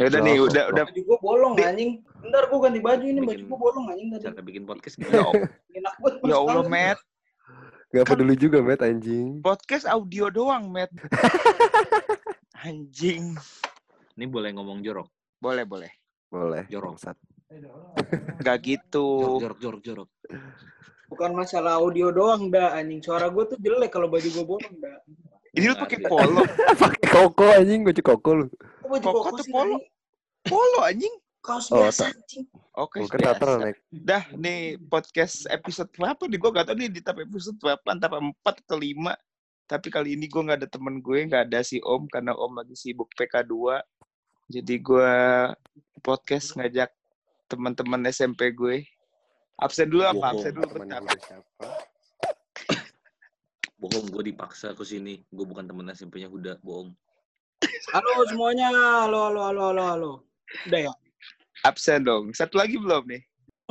Ya udah nih, udah udah Baju gua bolong anjing. Bentar gua ganti baju ini baju gua bolong anjing tadi. Cara bikin podcast ya, gimana? Enak banget. ya Allah, Matt. Gak peduli juga, Matt, anjing. Podcast audio doang, Matt. Anjing. Ini boleh ngomong jorok. Boleh, boleh. Boleh. Jorok. bangsat. Gak gitu. Jorok, jorok, jorok. Bukan masalah audio doang dah anjing. Suara gua tuh jelek kalau baju gua bolong dah. Ini lu pakai polo. Pakai koko anjing, baju koko lu. Baju Koko koko tuh sih, polo. Polo anjing. Kaos Oh, biasa anjing. Oke, Bukan biasa. Dah nih podcast episode berapa nih? Gue gak tau nih di tahap episode berapa, antara 4 ke 5. Tapi kali ini gue gak ada temen gue, gak ada si Om, karena Om lagi sibuk PK2. Jadi gue podcast ngajak teman-teman SMP gue. Absen dulu apa? Bohong. Absen dulu Temen bentar. gue siapa? Bohong, gue dipaksa ke sini. Gue bukan temen SMP-nya Huda, bohong. Halo semuanya. Halo halo halo halo halo. Udah ya. Absen dong. Satu lagi belum nih?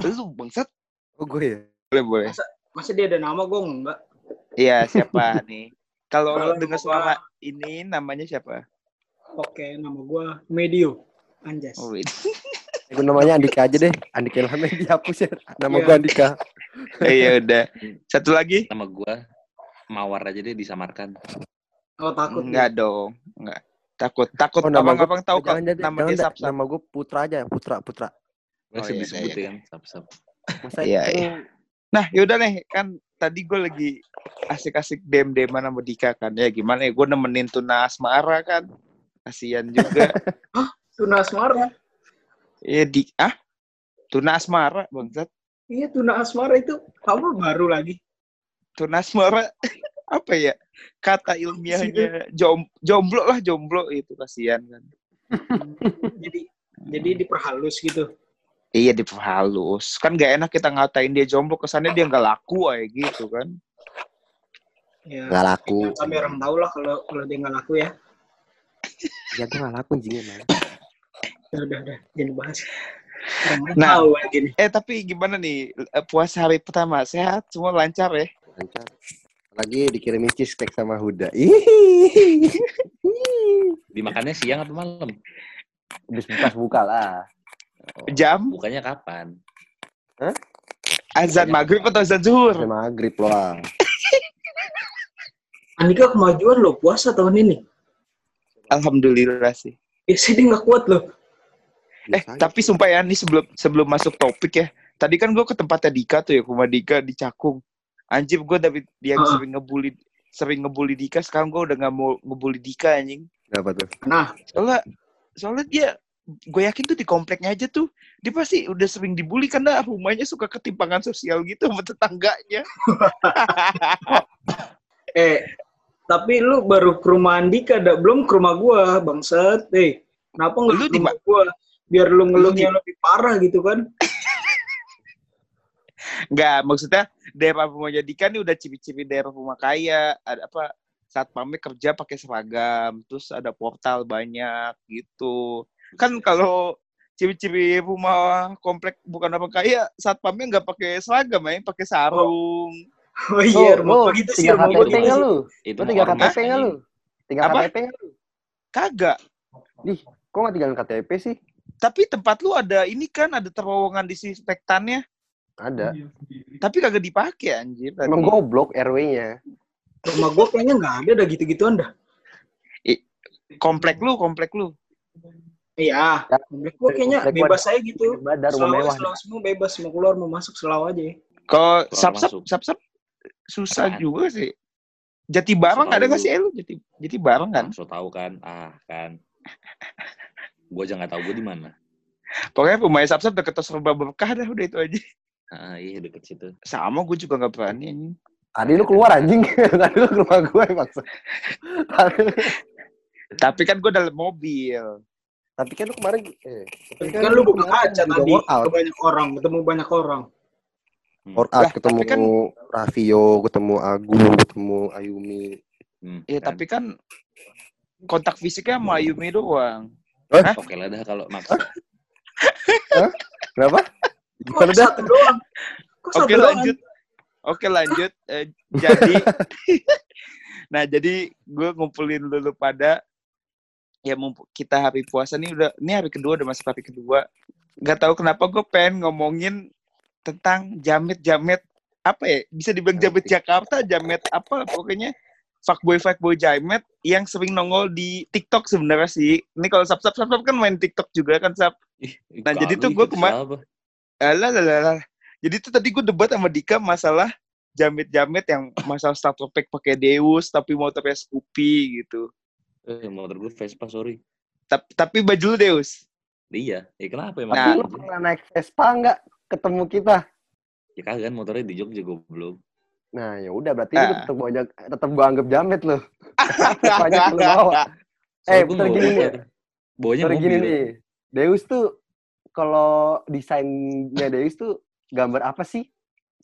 Lu bangsat. Oh, gue ya? Boleh, boleh. Masa dia ada nama gua enggak? Iya, siapa nih? Kalau Kalau dengar suara ini namanya siapa? Oke, nama gua Medio. Anjas. Oh. Gue namanya Andika aja deh. Andika Ilham yang dihapus ya. Nama Iya. gue Andika. Iya udah. Satu lagi? Nama gue Mawar aja deh disamarkan. Oh takut. Enggak dong. Enggak. Takut. Takut Oh, nama abang-abang tahu jadi nama dia. Nama gue Putra aja, Putra, Putra. Oh, sih iya, disebut iya, ya kan, sap-sap. Masa Iya, itu iya. Nah, yaudah nih, kan tadi gue lagi asik-asik dem-deman sama Dika kan. Ya gimana ya, gue nemenin Tuna Asmara kan. Kasian juga. Tuna Asmara. Iya, di... Ah? Tuna Asmara, bangsat. Iya, tuna asmara itu apa baru lagi? Tuna Asmara, apa ya? Kata ilmiahnya jom, jomblo lah, jomblo itu kasihan kan. jadi jadi diperhalus gitu. Iya diperhalus. Kan gak enak kita ngatain dia jomblo, kesannya dia nggak laku aja gitu kan. Ya. Nggak laku. Kami orang tahu lah kalau kalau dia nggak laku ya. Ya gue gak laku. Ya udah udah jangan bahas. Nah. tahu lagi nih. Eh tapi gimana nih eh, puasa hari pertama sehat semua lancar ya? Lancar. Lagi dikirimin cheesecake sama Huda. Ih. Dimakannya siang atau malam? Habis buka buka lah. Oh, Jam Bukannya kapan? azan maghrib atau azan zuhur? Sampai maghrib loh. Andika kemajuan loh puasa tahun ini. Alhamdulillah sih. Biasanya dia nggak kuat loh. Eh tapi sumpah ya nih sebelum sebelum masuk topik ya. Tadi kan gue ke tempatnya Dika tuh ya, ke rumah Dika di Cakung. Anjir gue dari dia Ah. sering ngebully sering ngebully Dika, sekarang gue udah gak mau ngebully Dika anjing. Kenapa tuh? Nah, Soalnya soalnya dia gue yakin tuh di kompleknya aja tuh dia pasti udah sering dibully karena rumahnya suka ketimpangan sosial gitu sama tetangganya. eh tapi lu baru ke rumah Andika, dah. belum ke rumah gua, bangsat. Eh, kenapa nggak Lu ke di rumah gua? Biar lu ngeluhnya lebih parah gitu kan? Enggak, maksudnya daerah rumahnya Dika nih udah ciri-ciri daerah rumah kaya, ada apa saat pamit kerja pakai seragam, terus ada portal banyak gitu. Kan kalau ciri-ciri rumah komplek bukan orang kaya, saat pamit nggak pakai seragam ya, pakai sarung. Oh iya, rumah gua gitu sih, tinggal rumah KTP gitu nggak lu? Itu tinggal KTP nggak lu? Tinggal Apa? KTP nggak lu? Kagak. Kok nggak tinggal KTP sih? Tapi tempat lu ada ini kan ada terowongan disinfektannya, Ada. tapi kagak dipakai anjir. tadi. Emang goblok RW-nya. Rumah gua kayaknya nggak ada dah gitu-gituan dah. komplek lu, komplek lu. Iya, Ya. rumah gua kayaknya Komplek gua bebas aja gitu. Badar Selalu, mewah. selalu semua bebas, mau keluar, mau masuk, selalu aja. Kalau sap-sap, sap-sap susah Apaan? juga sih. Jati barang ada nggak sih eh, lu? Jati, jati barang kan? So tahu kan? Ah, kan. Gue aja nggak tahu gue di mana. Pokoknya rumahnya sap-sap deket serba berkah dah udah itu aja. Ah, iya deket situ. Sama gue juga nggak berani anjing. Tadi lu keluar anjing. Tadi lu ke rumah gue maksud. Tadi. Tapi kan gue dalam mobil. Tapi kan lu kemarin eh, tapi Kan, lu buka juga tadi, workout. ke banyak orang, ketemu banyak orang. Workout Lah, ketemu kan- Rafio, ketemu Agu, ketemu Ayumi. Hmm, Iya, kan. tapi kan kontak fisiknya sama Ayumi doang. Oke lah dah kalau maksa. Kenapa? Kok Gimana dah? satu doang? Kok Oke doang? lanjut. Oke lanjut. Eh, jadi, nah jadi gue ngumpulin dulu pada ya kita hari puasa nih udah ini hari kedua udah masuk hari kedua. Gak tahu kenapa gue pengen ngomongin tentang jamet-jamet apa ya bisa dibilang jamet Jakarta, jamet apa pokoknya fuckboy fuckboy jamet yang sering nongol di TikTok sebenarnya sih. Ini kalau sap sap sap Sap kan main TikTok juga kan sap. Ih, Nah, jadi tuh gua itu kema- siapa? Alah, alah, alah. Jadi tuh tadi gue debat sama Dika masalah jamet-jamet yang masalah starter pack pakai Deus tapi motornya Scoopy gitu. Eh, motor gue Vespa, sorry. Tapi, tapi baju lu Deus. Iya, ya kenapa emang? Nah. Lu pernah naik Vespa nggak ketemu kita? Ya kagak kan motornya di Jogja goblok. Nah, ya udah berarti lu tetap gua ajak- tetap gua anggap jamet lu. Banyak lu bawa. Eh, bentar gini nih. Bawanya mobil. gini nih. Deus tuh kalau desainnya Deus tuh gambar apa sih?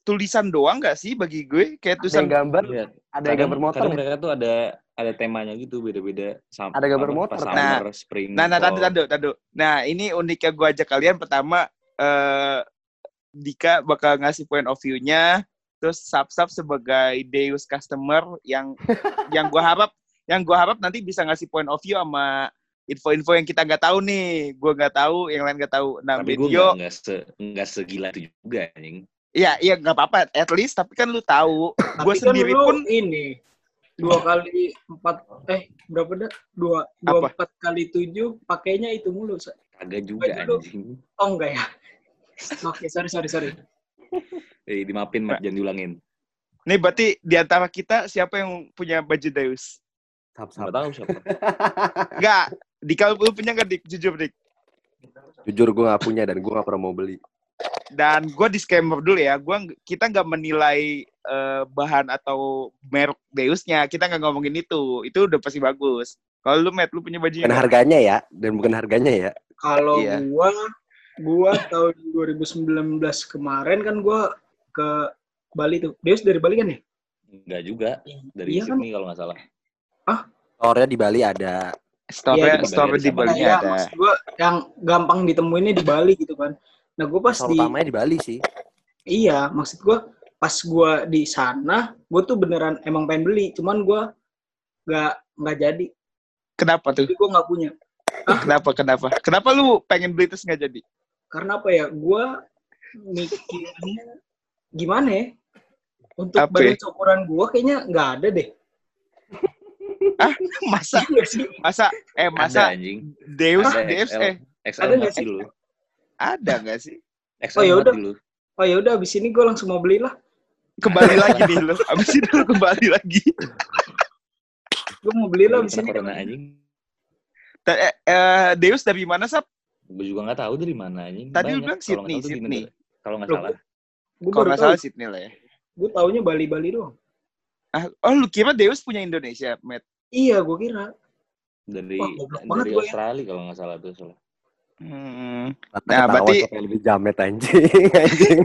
Tulisan doang gak sih bagi gue? Kayak Ada tulisan yang gambar, Iya, ada yang gambar motor. kadang nih. mereka tuh ada ada temanya gitu beda-beda. Sam- Ada gambar apa, motor, kan? summer, spring. Nah, nah, tadu, tadu, tadu. Nah, ini uniknya gue ajak kalian. Pertama, eh Dika bakal ngasih point of view-nya. Terus Sap-Sap sebagai Deus customer yang yang gue harap yang gue harap nanti bisa ngasih point of view sama info-info yang kita nggak tahu nih. Gue nggak tahu, yang lain nggak tahu. Nah, Tapi gue video, nggak se nggak segila itu juga anjing. iya, iya nggak apa-apa. At least, tapi kan lu tahu. Tapi Gue kan sendiri lu pun ini dua kali empat eh berapa dah dua dua Apa? empat kali tujuh pakainya itu mulu Sa. Kagak juga anjing. oh enggak ya oke sorry sorry sorry Eh, dimaafin, Mat, jangan diulangin. nih berarti di antara kita siapa yang punya baju Deus? Sap, Nggak sap. tahu siapa. Enggak. Dika lu punya nggak Dik? Jujur Dik. Jujur gue gak punya dan gue gak pernah mau beli. Dan gue disclaimer dulu ya, gua kita nggak menilai eh, bahan atau merek Deusnya, kita nggak ngomongin itu, itu udah pasti bagus. Kalau lu Matt, lu punya baju Bukan harganya ya, dan bukan harganya ya. kalau Iya. gua gua tahun 2019 kemarin kan gua ke Bali tuh Deus dari Bali kan ya Enggak juga. Dari iya kan Sydney kalau nggak salah. Store-nya di Bali ada. Store-nya, Iya, di store Bali di Bali Iya, ada. maksud gua yang gampang ditemuinnya di Bali gitu kan nah gua pas di utamanya di Bali sih. iya maksud gua pas gua di sana gua tuh beneran emang pengen beli cuman gua nggak nggak jadi Kenapa tuh? jadi gua nggak punya Kenapa? Kenapa? Kenapa lu pengen beli terus nggak jadi? karena apa ya gua mikirnya gimana ya untuk Apa ya? badan ukuran gua kayaknya nggak ada deh Masa? Iya Masa? Eh, Ada masa anjing. Deus, Ada Deus, XL. eh, XL Ada sih? lu. ada nggak sih? XL Oh, ya udah. oh ya udah abis ini gua langsung mau beli lah Kembali lagi nih lu. Abis itu lu kembali lagi. gua mau beli lah abis ini corona anjing. Ta- eh, eh, Deus dari mana, Sap? Gue juga nggak tahu dari mana anjing. Tadi lu bilang Sydney, Sydney. Kalau nggak salah. Gua Kalau nggak salah Sydney lah ya. gua taunya Bali Bali doang Ah, oh, lu kira Deus punya Indonesia, Matt? iya gua kira Dari Wah, dari ya. Australia kalau nggak salah tuh salah. Hmm. Nah, berarti- lebih jamet anjing. anjing.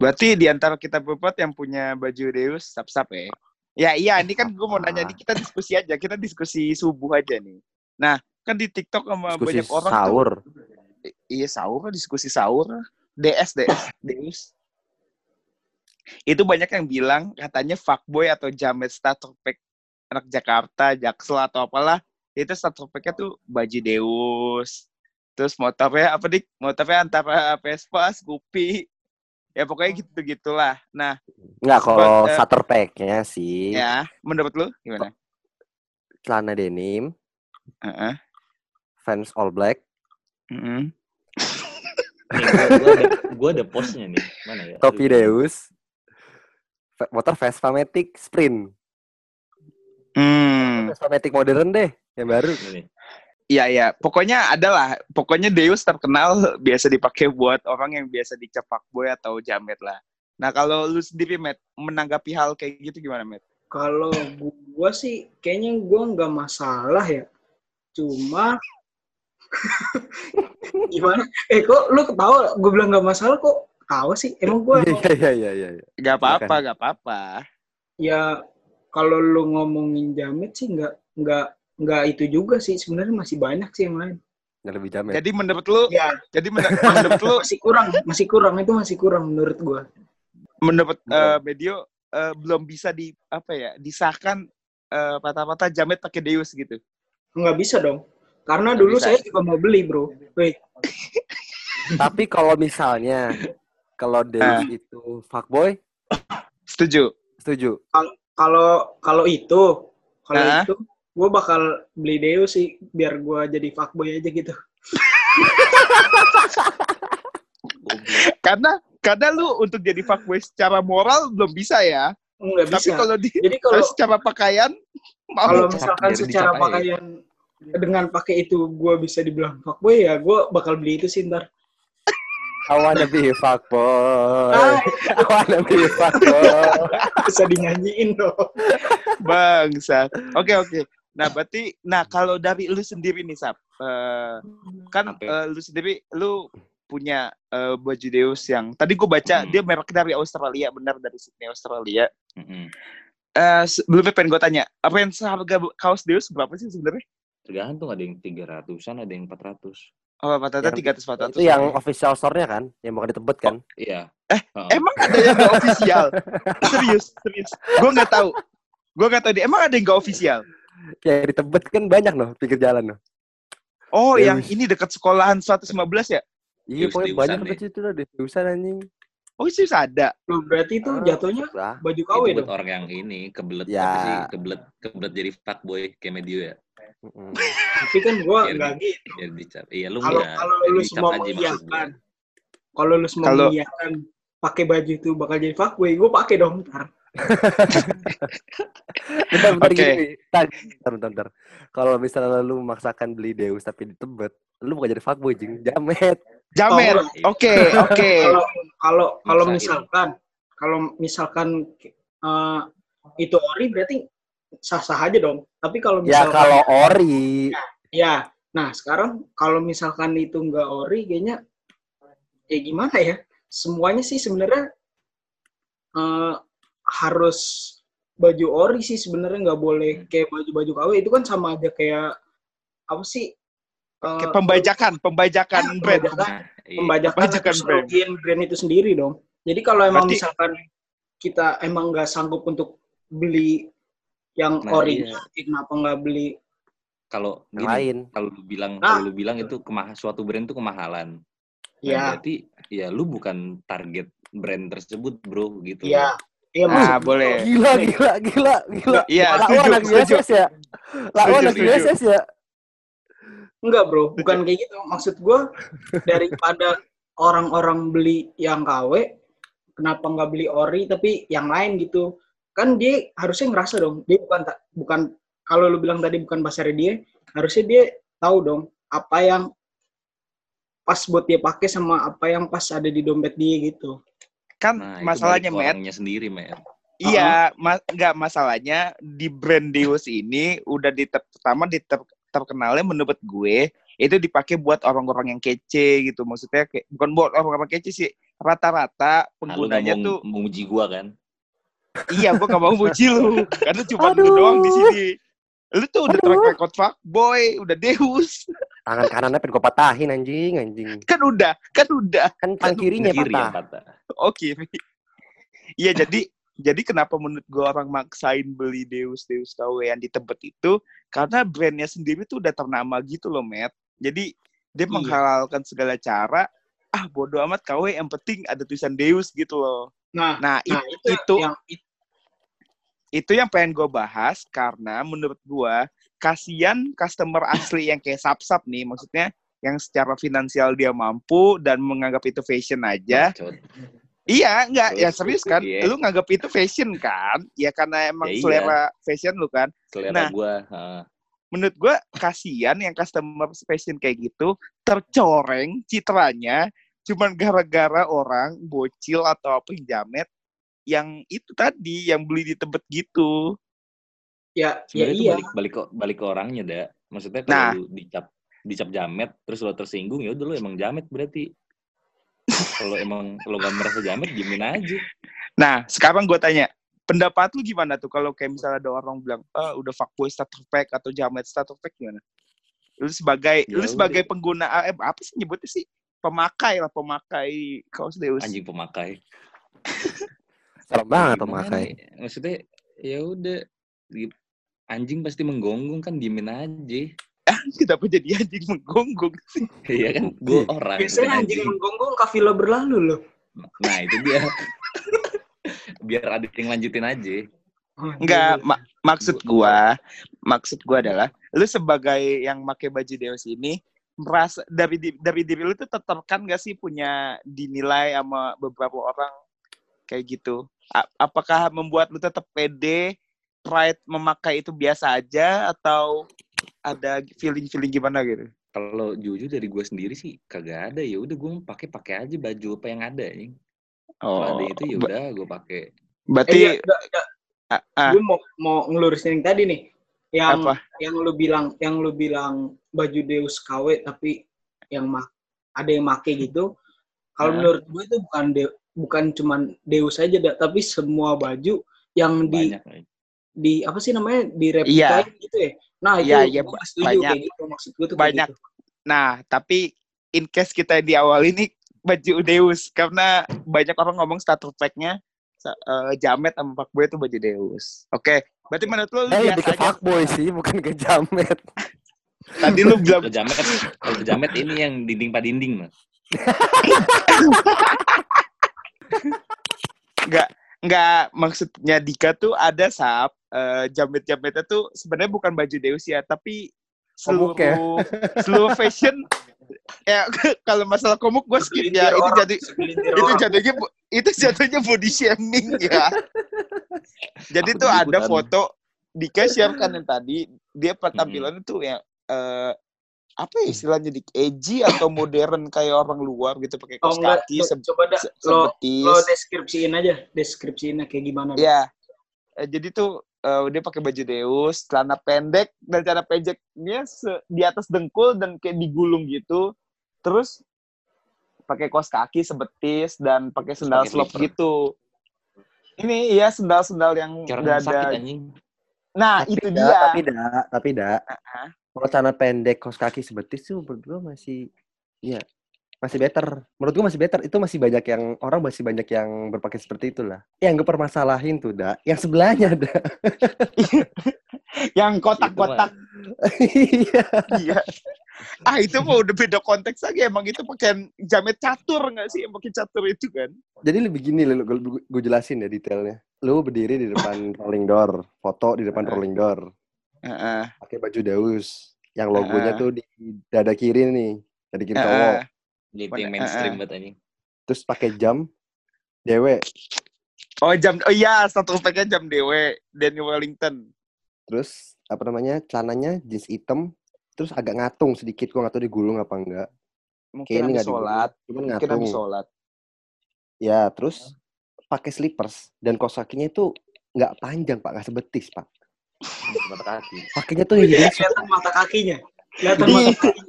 Berarti di antara kita berempat yang punya baju Deus, sap-sap ya. Ya iya, ini kan gue mau nanya, ini kita diskusi aja, kita diskusi subuh aja nih. Nah, kan di TikTok sama Diskusi banyak orang sahur. tuh, iya sahur, diskusi sahur, DS, DS, Deus. Itu banyak yang bilang katanya fuckboy atau jamet starter pack anak Jakarta, Jaksel atau apalah, itu starter packnya tuh baju Deus. Terus motornya apa dik? Motornya antara Vespa, Scoopy, ya pokoknya gitu-gitulah. Nah, Enggak, kalau Buat, eh, starter pack-nya sih ya menurut lu gimana? celana denim, Heeh. Fans all black. Nih, gua, gua ada, postnya nih. Mana ya? topi. Deus, motor Vespa Matic Sprint. Hmm. Vespa Matic modern deh, yang baru. Iya iya, pokoknya adalah, pokoknya Deus terkenal biasa dipakai buat orang yang biasa dicap fuckboy atau jamet lah. Nah kalau lu sendiri, Matt, menanggapi hal kayak gitu gimana, Matt? Kalau gua sih kayaknya gua nggak masalah ya. Cuma gimana? Eh kok lu ketawa? Gue bilang nggak masalah kok ketawa sih. Emang gua emang- Iya iya iya iya. iya. Gak apa-apa, gak apa-apa. ya kalau lu ngomongin jamet sih nggak nggak nggak itu juga sih. Sebenarnya masih banyak sih yang lain. Yang lebih jamet. Jadi menurut lu, Ya, jadi men- menurut lu, masih kurang, masih kurang itu masih kurang menurut gua. menurut Betul. eh, Medio eh, belum bisa di apa ya disahkan eh, patah-patah jamet pakai Deus gitu. Nggak bisa dong. Karena dulu bisa. saya juga mau beli, bro. Wait, Tapi kalau misalnya kalau Deus itu fuckboy, Setuju. setuju. kalau kalau itu, kalau Hah? itu, gue bakal beli Deus sih biar gua jadi fuckboy aja gitu. Karena karena lu untuk jadi fuckboy secara moral belum bisa ya. Nggak Tapi bisa. kalau di Jadi kalau secara pakaian kalau misalkan secara pakaian dengan pakai itu gue bisa dibilang fuckboy ya gue bakal beli itu sih ntar. I wanna be a fuckboy. Ah, I wanna be a fuckboy. bisa dinyanyiin dong. Bangsa. Oke oke. Nah berarti, nah kalau dari lu sendiri nih Sap, eh, kan eh, lu sendiri lu punya eh, baju Deus yang tadi gue baca Hmm. dia merek dari Australia, benar dari Sydney Australia. Mm-mm. Eh sebelumnya pengen gue tanya, apa yang seharga kaos Deus berapa sih sebenarnya? Tergantung ada yang 300-an, ada yang 400. Oh, rata-rata Yang- tiga ratus empat ratus. Itu yang official store-nya kan, yang bakal ditebet kan? Iya. Eh, Heeh. Emang ada yang gak official? serius, serius. Gue nggak tahu. Gue nggak tahu dia. Emang ada yang gak official? Yang ditebet kan banyak loh, pinggir jalan loh. Oh, Deus. yang ini dekat sekolahan 115 ya? Iya, Deus- pokoknya banyak deh. ke situ lah, Deusan anjing. Oh, sih ada. Loh, berarti itu Ah, jatuhnya baju KW Itu buat dong. orang yang ini kebelet Ya. apa sih? Kebelet kebelet jadi fuckboy kayak medio ya. Mm-mm. Tapi kan gue nggak gitu. Biar dicap. Iya lu Kalau kalau lu semua mengiyakan, kalau lu semua Kalau- mengiyakan pakai baju itu bakal jadi fuckboy, gue pakai dong ntar. Bentar, bentar, Oke. gini. Bentar, bentar, bentar, bentar. Kalau misalnya lu memaksakan beli Deus tapi ditebet, lu bukan jadi fuckboy, jing. Jamet. Jamet. Oke, oke. Kalau kalau misalkan kalau misalkan eh, itu ori berarti sah-sah aja dong. Tapi kalau Ya misalkan kalau ori, ya, nah sekarang kalau misalkan itu nggak ori, kayaknya ya gimana ya? Semuanya sih sebenarnya eh, harus baju ori sih sebenarnya nggak boleh kayak baju-baju KW itu kan sama aja kayak apa sih? Eh, Kayak pembajakan, pembajakan Ah, brand. pembajakan. Iya. pembajakan Pembajakan brand. brand itu sendiri dong. Jadi kalau emang Berarti- misalkan kita emang nggak sanggup untuk beli yang Nah, ori, iya. kenapa nggak beli? Kalau gini, lain. kalau lu bilang Ah. kalau lu bilang itu kemah suatu brand itu kemahalan. Nah, Ya, berarti ya lu bukan target brand tersebut, Bro, gitu. ya, iya Ah, maksud boleh. Gila, gila, gila, gila. Iya, Lah, setuju, anak setuju. USS ya? Lah, Setuju, anak setuju. USS ya? Enggak bro, bukan kayak gitu. Maksud gue daripada orang-orang beli yang KW, kenapa nggak beli ori tapi yang lain gitu? Kan dia harusnya ngerasa dong, dia bukan ta- bukan kalau lu bilang tadi bukan pasarnya dia, harusnya dia tahu dong apa yang pas buat dia pakai sama apa yang pas ada di dompet dia gitu. Kan Nah, itu masalahnya, orangnya sendiri, Matt. Iya, ma- nggak masalahnya di brand Deus ini udah di pertama di ter- terkenalnya menurut gue itu dipakai buat orang-orang yang kece gitu. Maksudnya kayak bukan buat orang-orang kece sih. Rata-rata Nah, penggunanya mau tuh memuji gua kan? Iya, gue gak mau muji lu karena cuma lu doang di sini. Lu tuh udah Aduh. track record fuckboy, udah Deus. Tangan kanannya pengen gue patahin, anjing, anjing. Kan udah, kan udah. Kan tangan kirinya Kiri patah. patah. Oke. Iya, jadi jadi kenapa menurut gue orang maksain beli Deus Deus KW yang di Tebet itu karena brandnya sendiri tuh udah ternama gitu loh, Matt. Jadi dia Iya. menghalalkan segala cara. Ah, bodo amat KW yang penting ada tulisan Deus gitu loh. Nah, Nah, nah it- itu, itu yang itu itu yang pengen gue bahas karena menurut gue kasihan customer asli yang kayak sap-sap nih, maksudnya yang secara finansial dia mampu dan menganggap itu fashion aja. Bacot. Iya, enggak, ya Terus, serius kan? iya. Lu nganggap itu fashion kan? Ya karena emang Ya iya. selera fashion lu kan. Selera Nah. gua, heeh. Menurut gua kasihan yang customer fashion kayak gitu tercoreng citranya cuman gara-gara orang bocil atau apa yang jamet yang itu tadi yang beli di tebet gitu. ya ya Sebenarnya itu iya. balik balik ke balik ke orangnya, Da. Maksudnya kalau Nah. lu dicap dicap jamet terus lo tersinggung ya udah lo emang jamet berarti. kalau emang lo gak merasa jamet diemin aja. Nah, sekarang gua tanya, pendapat lu gimana tuh kalau kayak misalnya ada orang bilang, ah udah fuckboy starter pack atau jamet starter pack gimana? Lu sebagai Ya lu sebagai udah. pengguna eh, apa sih nyebutnya sih? Pemakai lah, pemakai kaos Deus. Anjing pemakai. Serem banget pemakai. Maksudnya ya udah anjing pasti menggonggong kan diemin aja. Kenapa jadi anjing menggonggong sih? Iya kan gue orang. Biasanya bukan anjing menggonggong kafila berlalu loh. Nah itu dia. Biar ada yang lanjutin aja. Enggak, ma- maksud gua, maksud gua adalah lu sebagai yang pakai baju Deus ini merasa dari dari diri lu tuh tertekan gak sih punya dinilai sama beberapa orang kayak gitu? A- apakah membuat lu tetap pede, pride memakai itu biasa aja atau ada feeling-feeling gimana gitu? Kalau jujur dari gue sendiri sih kagak ada ya udah gue pakai pakai aja baju apa yang ada ya. Kalau ada itu ya udah gue pakai. Berarti Eh, iya, ah, ah, Gue mau mau ngelurusin yang tadi nih. Yang apa? yang lu bilang yang lu bilang baju Deus KW tapi yang mak ada yang make gitu. Kalau Nah. menurut gue itu bukan de- bukan cuman Deus aja dah, tapi semua baju yang di Banyak. ya. di apa sih namanya direplikain gitu ya. Nah, itu Iya, iya, setuju banyak. kayak gitu maksud gue tuh Banyak. gitu. Nah, tapi in case kita di awal ini baju Deus karena banyak orang ngomong status pack-nya eh, jamet sama fuckboy itu baju Deus. Oke, berarti menurut lu, lu Eh, lebih biasa ke fuckboy sih, bukan ke jamet. Tadi lu bilang Kalau jamet kalau jamet ini yang dinding pak dinding mah. nggak nggak maksudnya Dika tuh ada sap eh, jamet-jametnya tuh sebenarnya bukan baju Deus ya, tapi seluruh Komuk ya? seluruh fashion ya kalau masalah komuk gue skip ya itu orang, jadi itu bu- itu jatuhnya body shaming ya. Jadi Aku tuh ada ikutan. foto Dika share kan yang tadi dia Mm-hmm. penampilannya tuh yang eh, apa ya istilahnya di edgy atau modern kayak orang luar gitu pakai Oh, kaos enggak, kaki se- coba dah se- lo sebetis. lo deskripsiin aja, deskripsiinnya kayak gimana. Ya. Eh, jadi tuh eh, dia pakai baju Deus, celana pendek dan celana pendeknya di atas dengkul dan kayak digulung gitu. Terus pakai kaos kaki sebetis dan pakai sendal slop gitu. Ini ya sendal-sendal yang sakit ada. anjing. Nah, tapi itu dak, dia. Tapi dak, tapi dak. Ah. Kalau celana pendek, kaos kaki sebetis tuh menurut gua masih, iya, masih better. Menurut gua masih better. Itu masih banyak yang orang masih banyak yang berpakaian seperti itulah. Yang gue permasalahin tuh dak, yang sebelahnya dak. Yang kotak-kotak. Iya. Iya. Ah, itu mah udah beda konteks lagi. Emang itu pakaian jamet catur nggak sih? Yang pakai catur itu kan? Jadi lebih gini, gue jelasin ya detailnya. Lu berdiri di depan rolling door, foto di depan Heeh. rolling door, Heeh. pakai baju Deus, yang logonya Heeh. tuh di dada kiri nih, dada kiri cowok. Yang mainstream banget anjing. Terus pakai jam, dewe. Oh jam, oh iya satu pakai jam dewe Daniel Wellington. Terus apa namanya celananya jeans hitam, terus agak ngatung sedikit, gua nggak tahu digulung apa enggak. Mungkin Kayak ini habis sholat. cuman Mungkin ngatung. habis sholat. Ya, terus pakai slippers dan kaos kakinya itu nggak panjang pak, nggak sebetis pak. Mata kaki. Pakainya tuh. Kelihatan mata kakinya. Kelihatan mata kakinya.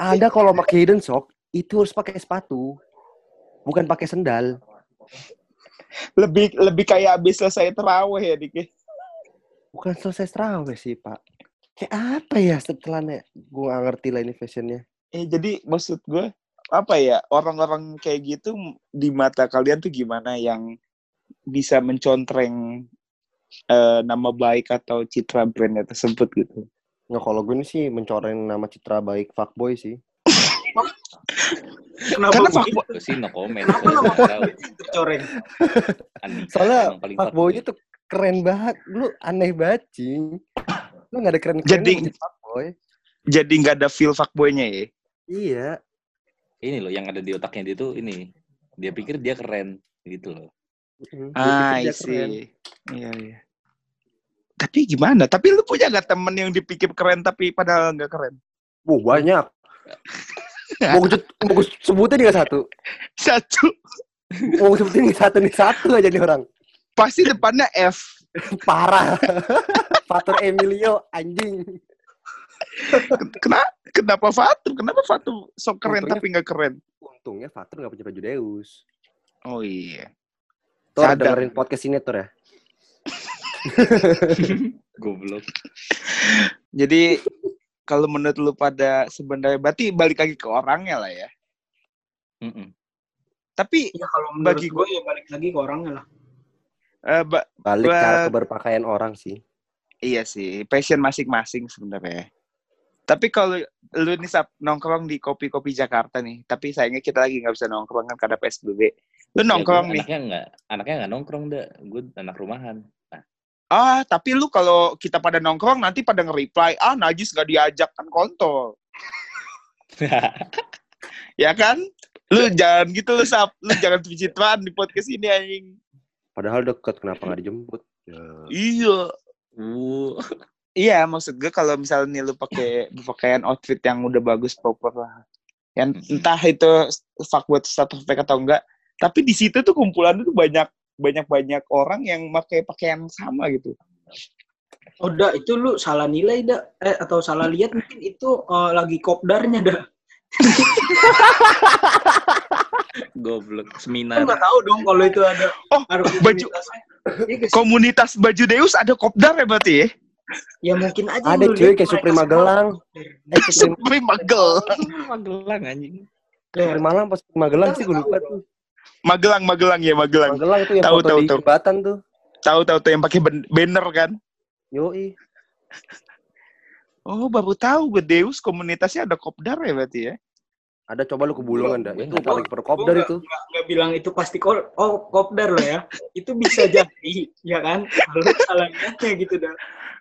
Anda kalau pakai hidden sock itu harus pakai sepatu, bukan pakai sendal. Lebih lebih kayak habis selesai terawih ya Diki. Bukan selesai terawih sih pak. Kayak apa ya setelahnya? Gue nggak ngerti lah ini fashionnya. Eh jadi maksud gue apa ya orang-orang kayak gitu di mata kalian tuh gimana yang bisa mencontreng eh, nama baik atau citra brandnya tersebut gitu? Nggak kalau gue ini sih mencoreng nama citra baik fuckboy sih. Kenapa Karena fuckboy- Gue sih no comment. Kenapa nama tahu. fuckboy itu tercoreng? Soalnya fuckboy itu keren banget. Lu aneh banget, cing. Lu nggak ada keren-keren Jadi- fuckboy. Jadi nggak ada feel fuckboy-nya ya? Iya. Ini loh yang ada di otaknya dia tuh ini. Dia pikir dia keren gitu loh. Ah, pikir dia I keren. see. Iya, iya. Tapi gimana? Tapi lu punya gak temen yang dipikir keren tapi padahal nggak keren? Wah, banyak. mau gue mau gue sebutin nggak satu? Satu. Mau gue sebutin nih satu nih satu aja nih orang. Pasti depannya F. Parah. Fatur Emilio anjing. Kenapa? Kenapa Fatur? Kenapa Fatur sok keren Untungnya- tapi nggak keren? Untungnya Fatur nggak punya baju Deus. Oh iya. Sadar. dengerin podcast ini Tor ya. Goblok. Jadi kalau menurut lu pada sebenarnya berarti balik lagi ke orangnya lah ya. Mm-mm. Tapi Ya kalau menurut Bagi gue ya balik lagi ke orangnya lah. eh, ba- Balik Buat- cara keberpakaian orang sih. iya sih, passion masing-masing sebenarnya. Tapi kalau lu nih Sap, nongkrong di kopi-kopi Jakarta nih, tapi sayangnya kita lagi nggak bisa nongkrong kan karena PSBB. Lu Ya, nongkrong gua nih. Anaknya nggak, anaknya nggak nongkrong dah. Gue anak rumahan. Ah, tapi lu kalau kita pada nongkrong nanti pada nge-reply, ah Najis gak diajak kan kontol. Ya kan? Lu jangan gitu lu Sap. Lu jangan pencitraan di podcast ini anjing. Padahal deket, kenapa nggak dijemput? Ya. Iya. uh, Iya, maksud gue kalau misalnya nih lu pakai pakaian outfit yang udah bagus proper lah. Yang Mhm. entah itu fuckboy status fake atau enggak, tapi di situ tuh kumpulan tuh banyak banyak banyak orang yang pakai pakaian sama gitu. Oh, dah itu lu salah nilai dah eh atau salah lihat mungkin itu eh, lagi kopdarnya dah. goblok seminar. nggak tahu dong kalau itu ada Oh, baju. Iya komunitas baju Deus ada kopdar ya berarti ya? Ya mungkin aja Ada cuy, kayak Magelang. kopdar. Eh, Supreme, Supreme Magelang. Magelang anjing. Pas Magelang sih gue lupa tuh. Magelang, Magelang ya, Magelang. Magelang tuh yang Tahu, foto tahu, di tahu. jembatan tuh. Tahu tahu tuh yang pakai ban- banner kan? Yoi. Oh, baru tahu gue Deus komunitasnya ada kopdar ya berarti ya? Ada coba lu ke Bulungan dah. Gua Itu paling Gua perkopdar nggak- itu. nggak nggak bilang itu pasti kol oh kopdar lo ya. Itu bisa jadi, ya kan? Kalau salah lihatnya gitu dah.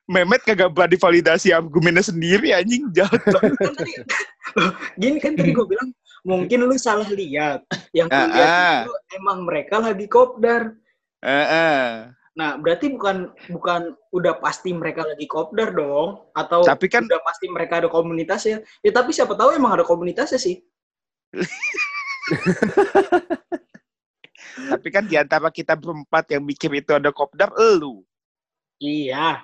Mehmet kagak berani validasi argumennya sendiri anjing jahat banget. Kan loh, gini kan tadi gue bilang mungkin lu salah lihat. Yang lu lihat ah. itu emang mereka lagi kopdar. Heeh. Nah, berarti bukan bukan udah pasti mereka lagi kopdar dong atau Tapi kan udah pasti mereka ada komunitasnya. Ya tapi siapa tahu emang ada komunitasnya sih. tapi kan di antara kita berempat yang mikir itu ada kopdar elu. Iya.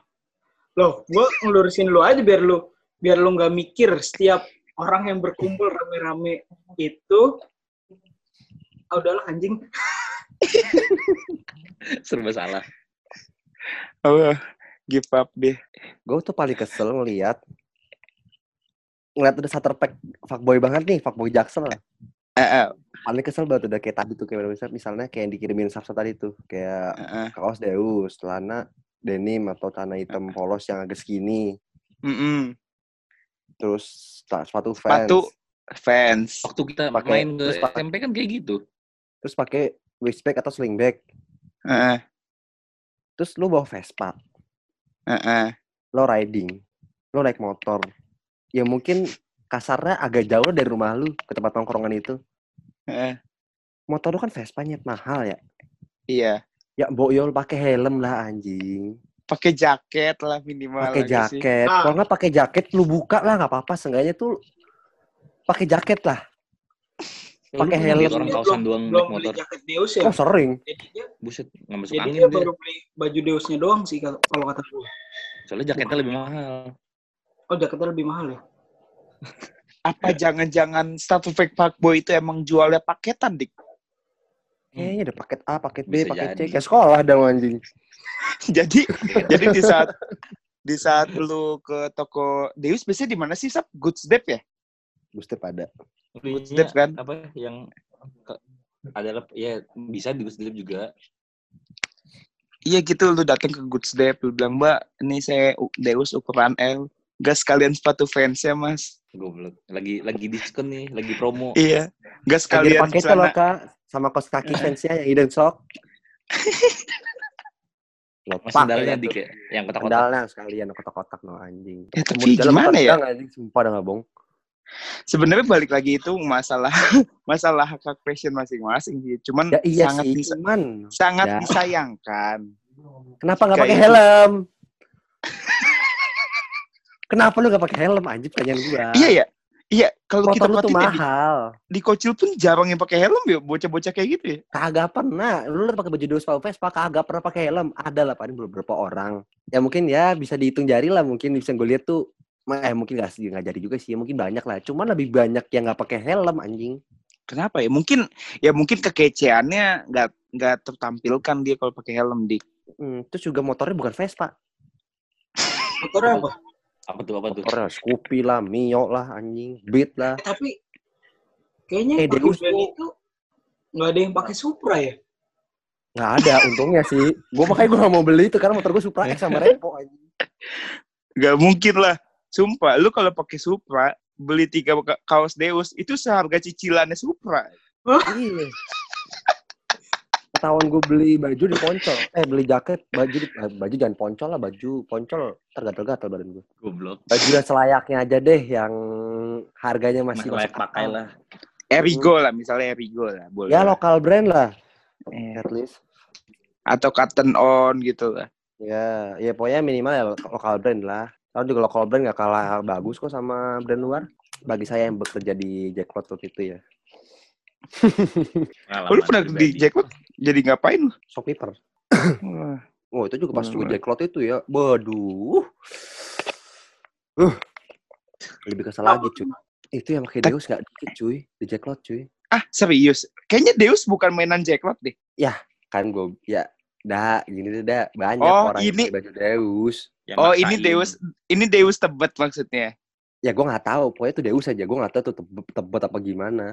Loh, gue ngelurusin lu aja biar lu biar lu nggak mikir setiap orang yang berkumpul rame-rame itu ah, udahlah anjing. Serba salah. Oh, give up deh. Gue tuh paling kesel ngeliat ngeliat udah starter pack fuckboy banget nih, fuckboy jaksel lah. Eh, eh, Paling kesel banget udah kayak tadi tuh kayak misalnya, misalnya kayak yang dikirimin Safsa tadi tuh, kayak eh, eh. kaos Deus, celana denim atau celana hitam polos yang agak skinny, Mm-mm. Terus sepatu Vans, Sepatu fans. Waktu kita Pakai- main ke terus pakai- SMP kan kayak gitu. terus pakai waistbag atau sling bag, Eh, eh, terus lu bawa Vespa, eh, eh. lo riding, lo naik motor, ya mungkin kasarnya agak jauh dari rumah lu ke tempat nongkrongan itu. Eh, Motor lu kan Vespa nyet mahal ya. Iya. Ya boyol pakai helm lah anjing. Pakai jaket lah minimal. Pakai sih. jaket. Ah. Kalau nggak pakai jaket lu buka lah nggak apa-apa. Seenggaknya tuh pakai jaket lah. Lu Pakai helm. orang kaosan belum, doang belum naik beli motor. jaket Deus ya. Oh sering. Jadi dia, Buset, nggak masuk angin dia dia. baru beli baju Deusnya doang sih kalau kata gue. Soalnya jaketnya lebih mahal. Oh jaketnya lebih mahal ya. Apa jangan-jangan status fake fuckboy itu emang jualnya paketan, Dik? Kayaknya ada paket A, paket B, Bisa paket C. jadi. Kayak sekolah dong anjing. jadi jadi di saat di saat lu ke toko Deus biasanya di mana sih, Sap? Goods Dep ya? Gusti pada. Belinya Step kan? apa yang ke- adalah ya bisa di Gusdip juga. Iya gitu, lu datang ke Goods Dep, lu bilang, Mbak, ini saya Deus ukuran L. Gak sekalian sepatu fansnya, Mas. Goblok. Lagi lagi diskon nih, lagi promo. Iya. Gak Lagi sekalian pakai loh celana. kak. Sama kos kaki fansnya yang hidden sock. Lo Mas pak sendalnya ya di tuh. kayak yang kotak-kotak. Sendalnya sekalian kotak-kotak no anjing. Ya, tapi di jalan gimana ya? Anjing, sumpah dah nggak bohong. Sebenarnya balik lagi itu masalah masalah hak hak fashion masing-masing sih. Cuman Ya iya sangat sih, disa- cuman sangat Ya. disayangkan. kenapa nggak pakai itu. helm? Kenapa lu nggak pakai helm anjing pertanyaan gua? Iya ya. Iya, kalau kita perhatiin ya, di, mahal. di Kocil pun jarang yang pakai helm ya, bocah-bocah kayak gitu ya. Kagak pernah. Lu liat pakai baju dos Vespa, Vespa kagak pernah pakai helm. Ada lah paling beberapa orang. Ya mungkin ya bisa dihitung jari lah mungkin bisa gue lihat tuh eh mungkin nggak sih nggak jadi juga sih mungkin banyak lah cuman lebih banyak yang nggak pakai helm anjing Kenapa ya? Mungkin ya mungkin kekeceannya nggak nggak tertampilkan dia kalau pakai helm di. hmm, terus juga motornya bukan Vespa Motornya apa? Apa tuh apa tuh? Motornya Scoopy lah, Mio lah, anjing, Beat lah. Tapi kayaknya Eh, Deus itu nggak ada yang pakai Supra ya? Nggak ada untungnya sih. Gue makanya gue gak mau beli itu karena motor gue Supra X sama Repo anjing. Gak mungkin lah. Sumpah, lu kalau pakai Supra, beli tiga ka- kaos Deus, itu seharga cicilannya Supra. Iya. Ketahuan gue beli baju di Poncol. Eh beli jaket, baju di, baju jangan Poncol lah, baju Poncol tergatal-gatal badan gue. Goblok. Baju yang selayaknya aja deh, yang harganya masih Masih layak masuk pakai akal. lah. Erigo lah, misalnya Erigo lah. Boleh. Ya lokal brand lah, Eh, at least. Atau Cotton On gitu lah. Ya, ya pokoknya minimal ya lo- lokal brand lah. Kalau juga lokal brand gak kalah bagus kok sama brand luar. Bagi saya yang bekerja di Jackpot waktu itu ya. Oh, lu pernah di jackpot? Jadi ngapain lu? Shopkeeper. Wah, Oh, itu juga pas gue. Jacklot itu ya. Waduh. Uh. Lebih kesel lagi, cuy. Itu yang pakai Deus gak dikit, cuy. Di Jacklot, cuy. Ah, serius? Kayaknya Deus bukan mainan jackpot deh. Kan gue, ya, dah, gini deh, dah. Banyak Oh, orang ini- baju Deus. Yang Oh, maksain. ini Deus, ini Deus tebet maksudnya. Ya, gue gak tahu. Pokoknya itu Deus aja. Gue gak tahu tuh tebet, tebet apa gimana.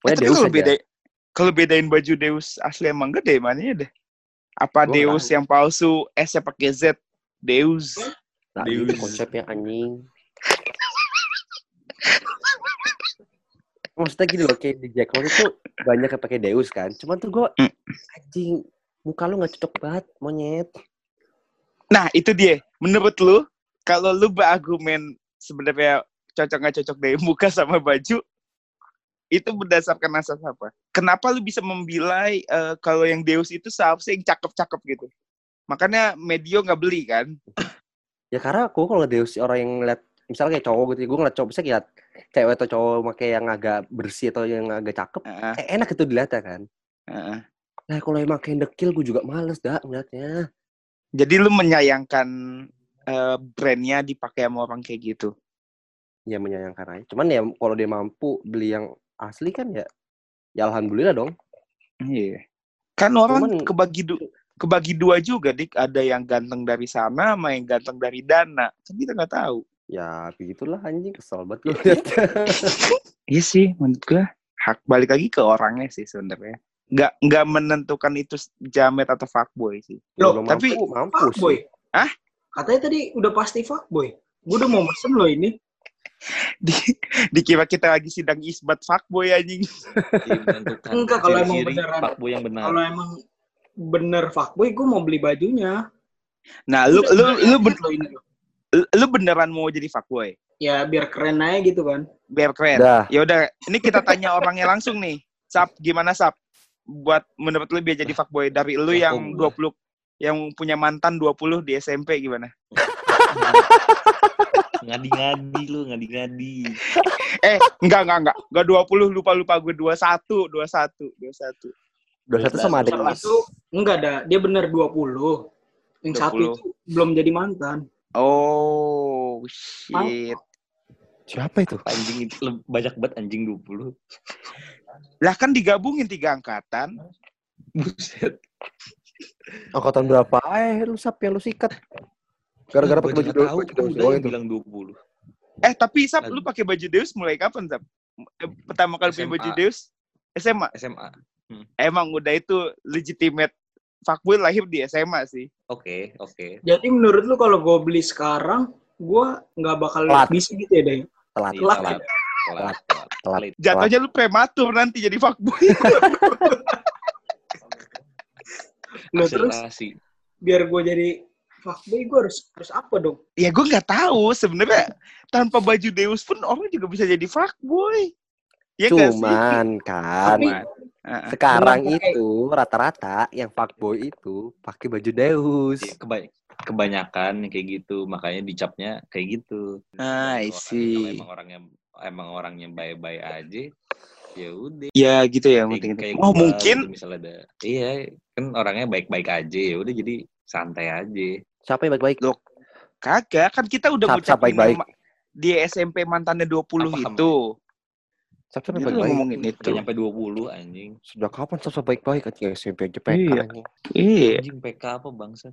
Eh, Pokoknya tapi Deus kalau beda kalau bedain baju Deus asli emang gede mananya deh. Apa Gua Deus yang palsu, S-nya pakai Z. Deus. Nah, gitu Deus. konsepnya anjing. Maksudnya gini loh, kayak di Jacklot itu banyak yang pakai Deus kan. Cuman tuh gue, Hmm. anjing, muka lu gak cocok banget, monyet. Nah, itu dia. Menurut lu, kalau lu berargumen sebenarnya cocok nggak cocok dari muka sama baju, itu berdasarkan asas apa? Kenapa lu bisa membilai eh, kalau yang Deus itu seharusnya yang cakep-cakep gitu? Makanya Medio nggak beli kan? Ya karena aku kalau Deus orang yang ngeliat misalnya kayak cowok gitu, gue ngeliat cowok bisa lihat cewek atau cowok pakai yang agak bersih atau yang agak cakep, Heeh, eh, enak itu dilihatnya kan. heeh. Nah kalau yang pakai dekil gue juga males dah ngeliatnya. Jadi lu menyayangkan eh, brandnya dipakai sama orang kayak gitu? Ya menyayangkan aja. Cuman ya kalau dia mampu beli yang asli kan ya, ya alhamdulillah dong. Iya. Kan orang Cuman- kebagi du kebagi dua juga, dik. Ada yang ganteng dari sana, sama yang ganteng dari dana. Kan kita nggak tahu. Ya begitulah anjing kesel banget gue liatnya. Iya sih, menurut gua hak balik lagi ke orangnya sih sebenarnya. Nggak nggak menentukan itu jamet atau fuckboy sih. Loh, Belum tapi- mampu, mampu Fuckboy. sih. Hah? Katanya tadi udah pasti fuckboy. Gue udah mau mesen loh ini. Di, dikira kita lagi sidang isbat fuckboy anjing. Iya, menentukan Enggak, kalau emang beneran. fuckboy yang benar. Kalau emang bener fuckboy, gue mau beli bajunya. Nah, lu lu lu, ben- lu beneran mau jadi fuckboy? Ya biar keren aja gitu kan. Biar keren. Dah, Ya udah, ini kita tanya orangnya langsung nih. Sap, gimana Sap? Buat menurut lu biar jadi fuckboy dari lu Ya, yang kok 20 yang punya mantan 20 di SMP gimana? Ngadi-ngadi lu, ngadi-ngadi. Eh, enggak enggak enggak. Enggak 20, lupa-lupa gue 21, 21, 21. dua satu sama adik Satu kelas. itu enggak ada, dia bener 20. Yang satu 20. itu belum jadi mantan. Oh, shit. Siapa itu? Anjing itu banyak banget anjing 20. Lah kan digabungin tiga angkatan. Buset. Angkatan berapa? Eh, lu sap yang lu sikat. Gara-gara pakai baju Deus, tahu, baju Deus doang itu. bilang 20. Eh, tapi Sap, lu pakai baju Deus mulai kapan, Sap? Eh, Pertama kali punya baju Deus? SMA. SMA. Emang udah itu legitimate fuckboy lahir di SMA sih. Oke, oke. Jadi menurut lu kalau gue beli sekarang, gue nggak bakal Telat. bisa gitu ya, Day? Telat. Iya, Telat. telat. Telat. Telat. Telat. Late. Jatuhnya lu prematur nanti jadi fuckboy. Nah, terus biar gue jadi fuckboy, gue harus harus apa dong? ya gue nggak tahu sebenarnya tanpa baju Deus pun orang juga bisa jadi fuckboy. Ya nggak sih? Cuman kan Tapi Heeh. sekarang pakai- itu rata-rata yang fuckboy itu pakai baju Deus. Iya, keba- kebanyakan yang kayak gitu, makanya dicapnya kayak gitu. Ah, see. kalau emang orangnya emang orangnya bye-bye aja, ya udah. Ya gitu ya Kayak- mungkin. kayak Oh gua mungkin gitu, misalnya ada iya kan orangnya baik-baik aja ya udah jadi santai aja Siapa yang baik-baik? kagak kan kita udah ngucapin baik-baik. nama- di SMP mantannya 20 Apa, itu. Siapa yang lu baik-baik? ngomongin itu. udah nyampe 20 anjing Sejak kapan siapa baik-baik anjing SMP aja PK Iya. anjing. Iya. anjing PK apa bangsa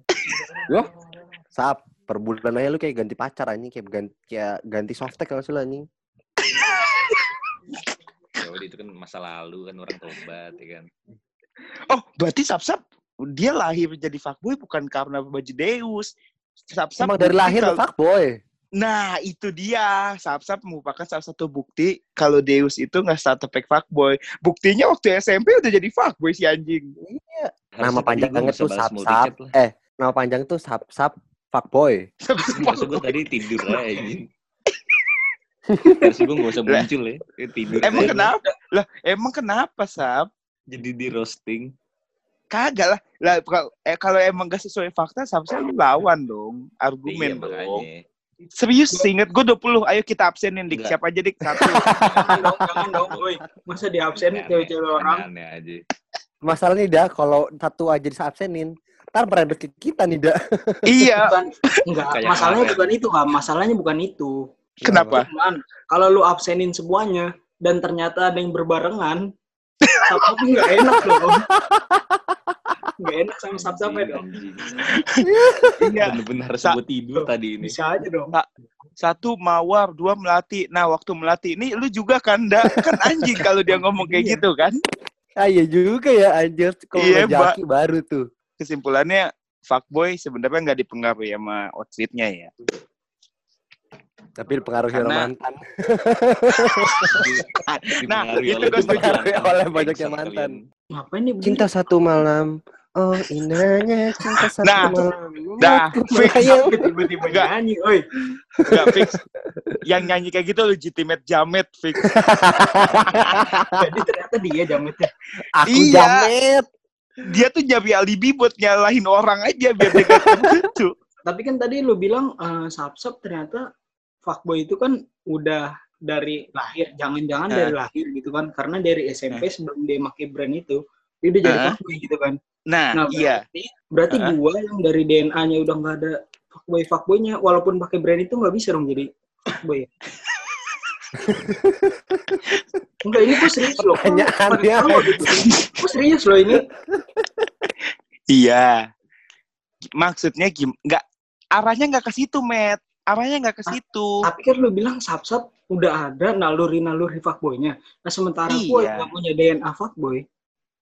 Sap, per bulan aja lu kayak ganti pacar anjing kayak ganti kayak ganti softtek kalau salah anjing. Ya udah itu kan masa lalu kan orang tobat ya kan. Oh, berarti Sapsap dia lahir jadi fuckboy bukan karena baju Deus. Sapsap Emang dari lahir kalau- fuckboy. Nah, itu dia. Sapsap merupakan salah satu bukti kalau Deus itu nggak starter pack fuckboy. Buktinya waktu SMP udah jadi fuckboy si anjing. Nama tadi panjangnya gua nggak tuh sap sap. lah. Eh, nama panjang tuh sap sap fuckboy. Harusnya gue tadi tidur aja anjing. Harusnya gue gak usah Lah. muncul ya. Tidur emang aja. kenapa? Lah, emang kenapa, Sap? Jadi di roasting. Kagak lah. Lah kalau eh, kalau emang gak sesuai fakta, seharusnya lu lawan dong. Argumen Iya, dong. makanya. Serius, inget gue 20. Ayo kita absenin, Dik. Enggak. Siapa aja, Dik? Satu. Jangan dong, jangan dong. Woi, masa di absen Aneh, cewek-cewek orang? Aneh aja. Masalahnya dah kalau satu aja disabsenin, ntar merembet ke kita nih dah. iya. Bukan, enggak. Kayak Masalahnya apa? bukan itu, Kak. Masalahnya bukan itu. Kenapa? Cuman, kalau lu absenin semuanya, dan ternyata ada yang berbarengan, sap nggak enak loh. Enak sama sap-sapnya dong. Anjing. Iya. Sa- gue tidur tadi ini. Bisa aja dong. Satu mawar, dua melati. Nah, waktu melati ini lu juga kan, Da? Kan anjing kalau dia ngomong kayak Iya. gitu kan. Ah iya juga ya anjir. Kalau Iya, ngejaki baru tuh. Kesimpulannya, fuckboy sebenarnya nggak dipengaruhi sama outfitnya ya. Tapi dipengaruhi oleh mantan. Nah, itu setuju. Dipengaruhi oleh banyaknya Bangsat mantan. Ngapain nih? Cinta satu malam. Oh indahnya cinta satu Nah, malam. dah, Aku fix. tiba-tiba Nggak. nyanyi, oi. Nggak fix. Yang nyanyi kayak gitu legitimate jamet fix. Jadi ternyata dia jametnya. Aku Iya. jamet. Dia tuh jadi alibi buat nyalahin orang aja biar dia gak gitu. Tapi kan tadi lu bilang eh, sap-sap ternyata fuckboy itu kan udah dari lahir, jangan-jangan Eh. dari lahir gitu kan. Karena dari SMP sebelum dia pakai brand itu, dia udah jadi Eh. fuckboy gitu kan. Nah, Nah, iya. berarti, berarti Heeh. gua yang dari DNA-nya udah nggak ada fuckboy fuckboynya, walaupun pakai brand itu nggak bisa dong jadi fuckboy. ya? Enggak, ini gue serius loh. Pertanyaannya. Gue serius loh ini. Iya. Maksudnya gim nggak arahnya nggak ke situ, Matt. Arahnya nggak ke situ. Tapi kan lu bilang sap-sap udah ada naluri-naluri fuckboynya. Nah sementara gue Iya. nggak punya DNA fuckboy,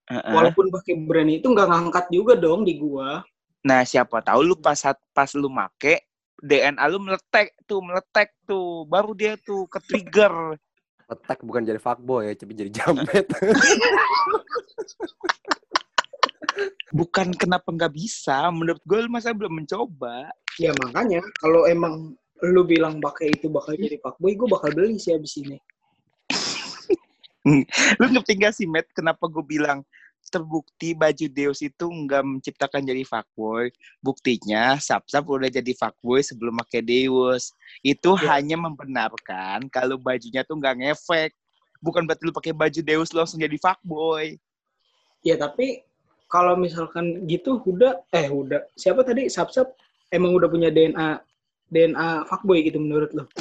Heeh. walaupun pakai brand itu nggak ngangkat juga dong di gua. Nah, siapa tahu lu pas pas lu make DNA lu meletek tuh, meletek tuh. Baru dia tuh ke trigger. Letak bukan jadi fuckboy ya, tapi jadi jamet. Bukan kenapa nggak bisa. Menurut gue lu masa belum mencoba. Ya makanya kalau emang lu bilang pakai itu bakal jadi fuckboy, gue bakal beli sih abis ini. Lu ngerti gak sih, Matt, kenapa gue bilang terbukti baju Deus itu nggak menciptakan jadi fuckboy. Buktinya, Sap-Sap udah jadi fuckboy sebelum pakai Deus. Itu Ya. hanya membenarkan kalau bajunya tuh nggak ngefek. Bukan berarti lu pakai baju Deus lu langsung jadi fuckboy. Ya tapi kalau misalkan gitu Huda, eh Huda, siapa tadi Sap-Sap emang udah punya DNA DNA fuckboy gitu menurut lo?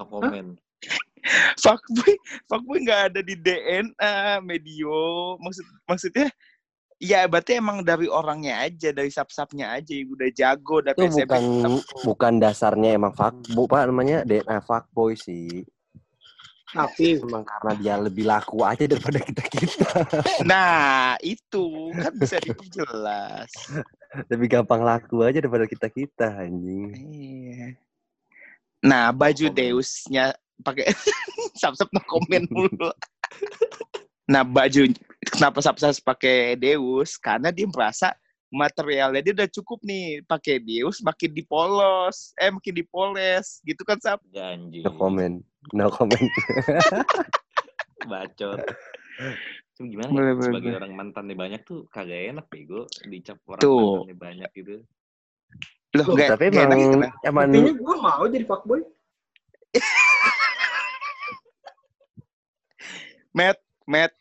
No comment. Fuckboy, fuckboy nggak ada di DNA, medio. Maksud maksudnya Ya berarti emang dari orangnya aja, dari sap-sapnya aja yang udah jago dari itu SMP. bukan bukan dasarnya emang fuckboy, Pak namanya DNA fuckboy sih. Tapi Emang karena dia lebih laku aja daripada kita-kita. Nah, itu kan bisa diperjelas. lebih gampang laku aja daripada kita-kita anjing. Iya. Nah, baju. Deusnya pakai sap-sap no komen mulu. nah, baju kenapa sap-sap pakai Deus? Karena dia merasa materialnya dia udah cukup nih pakai Deus makin dipolos, eh makin dipoles, gitu kan sap? Janji. No comment. No comment. Bacot. Itu gimana Boleh, ya? boleh, Sebagai boleh. orang mantannya banyak tuh kagak enak bego dicap orang Tuh. mantannya banyak gitu. Loh, Loh, nggak Tapi enak emang nah. emang buktinya gue mau jadi fuckboy. Matt, Matt,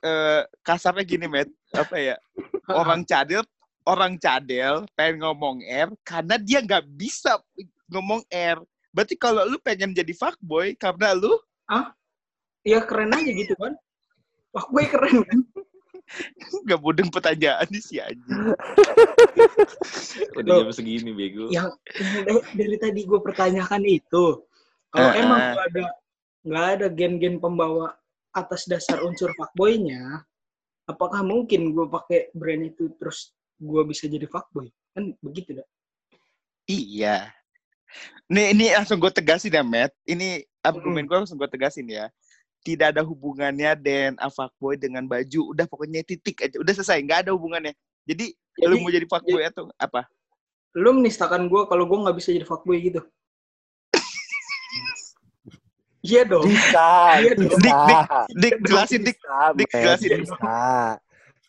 eh, kasarnya gini, Matt, apa ya? Orang cadel, orang cadel pengen ngomong R karena dia nggak bisa ngomong R. Berarti kalau lu pengen jadi fuckboy karena lu ya keren aja gitu kan. Fuckboy keren kan. Gak mudeng pertanyaan nih si anjing. Udah jam segini bego. yang, dari, dari tadi gue pertanyakan itu kalau Eh, emang eh. nggak ada nggak ada gen-gen pembawa atas dasar unsur fuckboy-nya apakah mungkin gue pakai brand itu terus gue bisa jadi fuckboy kan begitu dah Iya. Nih, ini langsung gue tegasin ya, Matt. Ini argumen gue langsung gue tegasin ya. Tidak ada hubungannya DNA fuckboy dengan baju. Udah pokoknya titik aja. Udah selesai. Nggak ada hubungannya. Jadi, jadi lu mau jadi fuckboy atau apa? lu menistakan gue kalau gue nggak bisa jadi fuckboy gitu iya dong Bisa, Iya dong. Dik, dik, Dik, jelasin, Dik. Dik, jelasin. Bisa.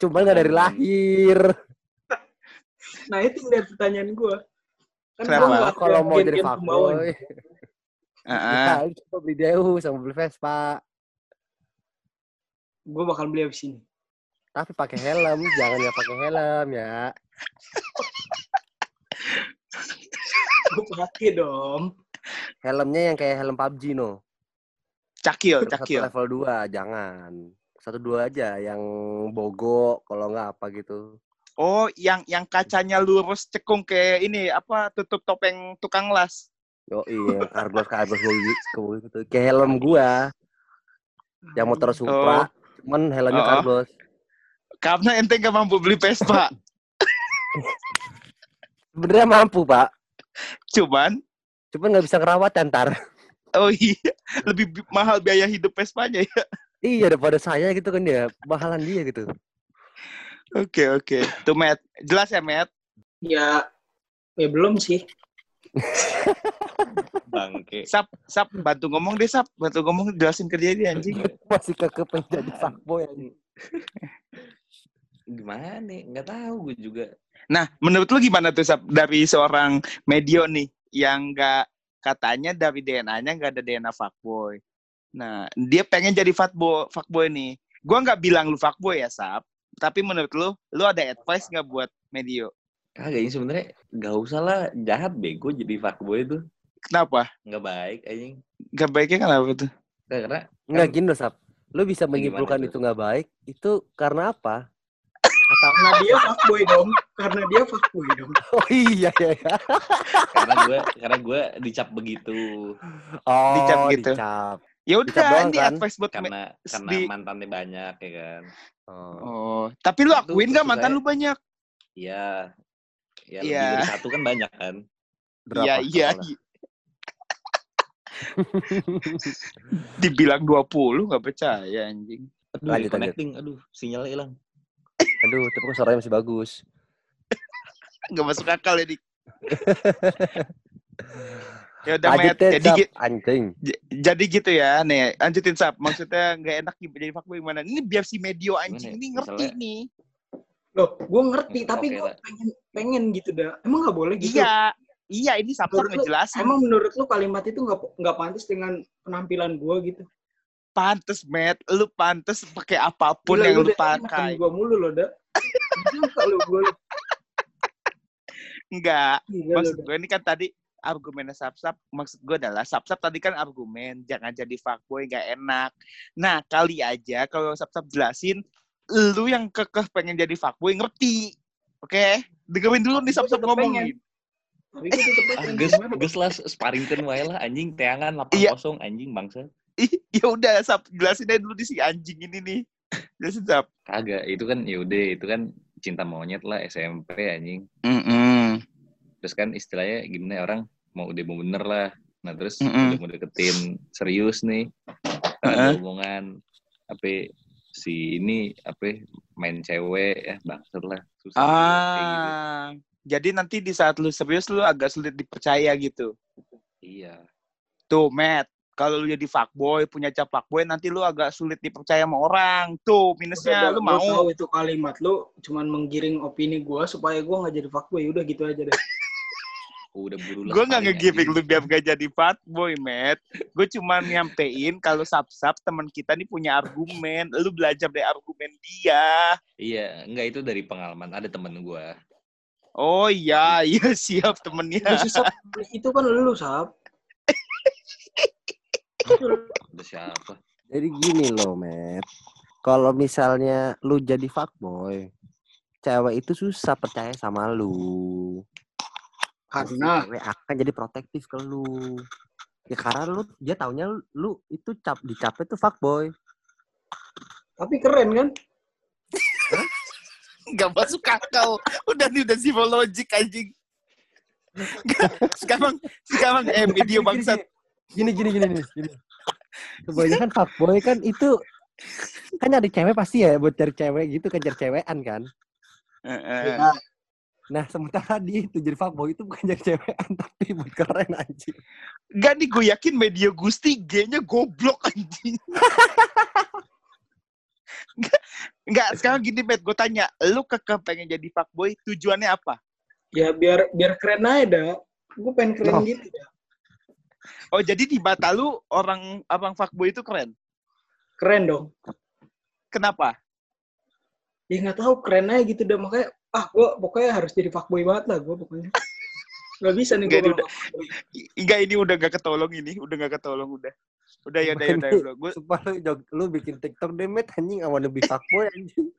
Cuman nggak dari lahir. nah itu dari pertanyaan gue kan Kenapa? Kalau mau jadi fuckboy, Heeh. coba beli Deus sama beli Vespa. gue bakal beli abis ini Tapi pakai helm, jangan ya pakai helm ya. gue pakai dong Helmnya yang kayak helm PUBG no. Cakil, Satu cakil. level 2, jangan. Satu dua aja yang bogo kalau nggak apa gitu. Oh, yang yang kacanya lurus cekung kayak ini apa tutup topeng tukang las. Yo iya, karbos karbos gitu. Kayak helm gua yang motor Supra, cuman helmnya Oh. karbos. Karena ente gak mampu beli Vespa. Sebenarnya mampu pak, Cuman, cuman nggak bisa ngerawat ntar. Oh iya, lebih bi- mahal biaya hidup Vespanya ya. Iya daripada saya gitu kan ya, mahalan dia gitu. Oke, oke. Tuh, Matt. Jelas ya, Matt? ya ya belum sih Bangke. Sap, Sap, bantu ngomong deh, Sap. Bantu ngomong, jelasin kerja dia, anjing. Masih kekeh pengen jadi fuckboy anjing. Gimana? Nggak tahu gue juga. Nah, menurut lu gimana tuh, Sap? Dari seorang medio nih, yang nggak katanya dari DNA-nya nggak ada DNA fuckboy. Nah, dia pengen jadi fuckboy, fuckboy nih. Gua nggak bilang lu fuckboy ya, Sap. Tapi menurut lu, lu ada advice nggak buat medio? Kagak ini sebenarnya nggak usah lah jahat bego jadi fuckboy itu. Kenapa? Nggak baik anjing. Gak baiknya kenapa tuh? Nggak, karena Nggak gini loh, Sap. Lu bisa menyimpulkan itu nggak baik, itu karena apa? Atau karena dia fuckboy dong karena dia fuckboy dong Oh iya iya. iya. karena gue karena gue dicap begitu Oh, Dicap gitu. dicap. Ya udah, ini kan? advice buat karena karena di- mantannya banyak ya kan. Oh. Oh, tapi lu Itu akuin gak mantan saya- lu banyak? Iya. Ya Iya. lebih dari satu kan banyak kan. Berapa? Iya, iya. iya. Dibilang 20 gak percaya anjing. Aduh, Lanjut, connecting. Aduh, sinyalnya hilang. Aduh, tapi kok suaranya masih bagus. Gak masuk akal ya, Dik. ya udah, Matt. deh, Jadi, anjing. jadi gitu ya. Nih, lanjutin, Sap. Maksudnya gak enak nih jadi fuckboy gimana? Ini biar si medio anjing ya? ini ngerti Misalnya- nih. loh gue ngerti Hmm, tapi gue pengen pengen gitu dah emang nggak boleh gitu Iya. Iya, ini lu- ngejelasin. emang menurut lu kalimat itu nggak nggak pantas dengan penampilan gue gitu Pantes, Matt. Lu pantes pakai apa pun Gila, yang lu pakai. gue mulu loh dah kalau gue Enggak. gila maksud gue ini kan tadi argumennya Sapsap maksud gue adalah Sapsap tadi kan argumen jangan jadi fuckboy nggak enak nah kali aja kalau Sapsap jelasin lu yang kekeh pengen jadi fuckboy ngerti oke dengerin dulu nih Sapsap tetep ngomong pengen. nih tapi gue tetep Ah, gus, gus lah sparingkan wae lah anjing teangan 8 Iya. kosong anjing bangsa. Ya udah Sap jelasin aja dulu di si anjing ini nih jelasin Sap Kagak, itu kan ya udah itu kan cinta monyet lah SMP anjing. Mm-mm. Terus kan istilahnya gimana ya, orang mau udah mau bener lah. Nah terus Mm-mm. udah mau deketin serius nih. Heeh. Ada omongan apa si ini apa main cewek ya bangsat lah susah gitu. ah jadi nanti di saat lu serius lu agak sulit dipercaya gitu Iya. Tuh, Matt. Kalau lu jadi fuckboy, punya cap fuckboy, nanti lu agak sulit dipercaya sama orang. Tuh, minusnya Udah, lu gua mau. tahu itu kalimat lu cuman menggiring opini gue supaya gue nggak jadi fuckboy udah gitu aja deh Udah buru. Gue nggak nge-giving lu biar gak jadi fuckboy, Matt. Gue cuma nyampein kalau sap-sap teman kita nih punya argumen. Lu belajar dari argumen dia. Iya, enggak itu dari pengalaman ada temen gua. Oh iya, iya siap temennya. Sih, Sap. itu kan lu sap Udah siapa? Jadi gini loh, Matt. kalau misalnya lu jadi fuckboy, cewek itu susah percaya sama lu. Karena cewek akan jadi protektif ke lu. Ya karena lu dia taunya lu, lu itu cap dicapnya tuh fuckboy. tapi keren kan? Gak masuk akal. Udah nih udah psikologik anjing. Sekarang sekarang eh video bangsat. Gini gini gini gini. gini. Kebanyakan fuckboy kan itu kan nyari cewek pasti ya buat cari cewek gitu kan cari cewekan kan. Heeh. Nah, Nah sementara dia itu jadi fuckboy itu bukan jadi cewekan tapi buat keren anjing. Gak nih gue yakin media Gusti G-nya goblok anjing. Enggak, enggak, sekarang gini Bet, gue tanya, lu kekeh pengen jadi fuckboy, tujuannya apa? ya biar biar keren aja dah. Gue pengen keren Loh. gitu dah. Oh, jadi di mata lu orang abang fuckboy itu keren. Keren dong. Kenapa? Ya nggak tahu keren aja gitu dah makanya ah gue pokoknya harus jadi fuckboy banget lah gue pokoknya. Gak bisa nih gue ini udah- I- Enggak, ini udah gak ketolong ini, udah gak ketolong udah. Udah ya, udah ya, udah, udah. Gue Sumpah lu, lu bikin TikTok deh, Met, anjing. I wanna be fuckboy, anjing.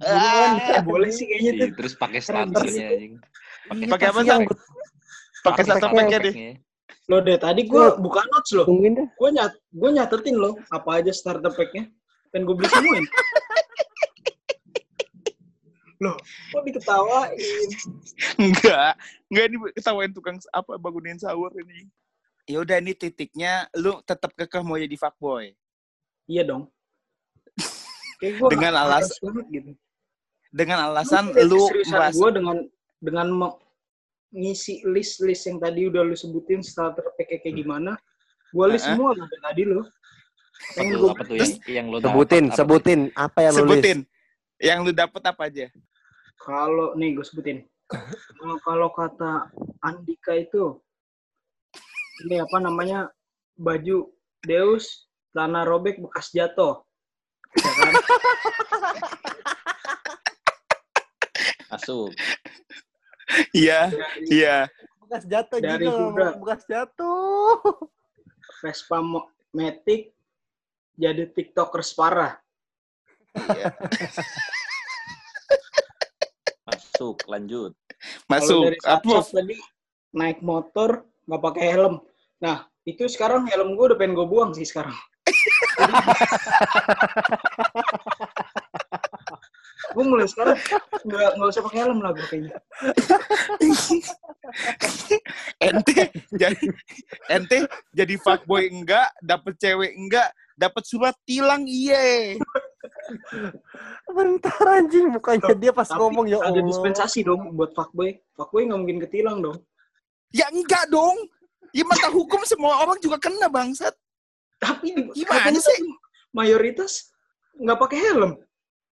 Gimana? boleh sih kayaknya tuh. Terus pakai statusnya anjing. Pakai apa, yang pakai pakai- packnya deh. Lo deh tadi gue buka notes loh. Tungguin dah. Gue nyat gue nyatetin loh apa aja starter packnya. Dan gue beli semuanya. loh, kok diketawain? Enggak, enggak ini ketawain tukang apa bangunin sahur ini. Ya udah ini titiknya, lu tetap kekeh mau jadi fuckboy. Iya dong. Dengan alas- gitu. Dengan alasan lu merasa gue dengan dengan ngisi list-list yang tadi udah lu sebutin starter pack kayak gimana. Gue list Heeh. semua dari tadi lo. Apa gue apa tuh yang, yang lo Sebutin, dapat, apa tuh? sebutin. Apa yang lu list? sebutin. Yang lu dapet apa aja? kalau nih gue sebutin. Kalau kata Andika itu ini apa namanya baju Deus celana robek bekas jatuh. Ya kan? Masuk. Iya, iya. Bekas jatuh Dari juga. Huda. Bekas jatuh. Vespa Matic jadi tiktokers parah. Masuk, lanjut. Kalau Masuk. Approve. tadi naik motor nggak pakai helm. Nah itu sekarang helm gue udah pengen gue buang sih sekarang. gue mulai sekarang nggak nggak usah pakai helm lah gue kayaknya. ente jadi ente jadi fuckboy enggak, dapet cewek enggak, dapet surat tilang iye. Bentar anjing. Mukanya dia pas Tapi ngomong ya ada Allah. dispensasi dong buat fuckboy. Fuckboy nggak mungkin ketilang dong. Ya enggak dong. Ya mata hukum semua orang juga kena bangsat. Tapi di, Gimana sih? mayoritas nggak pakai helm.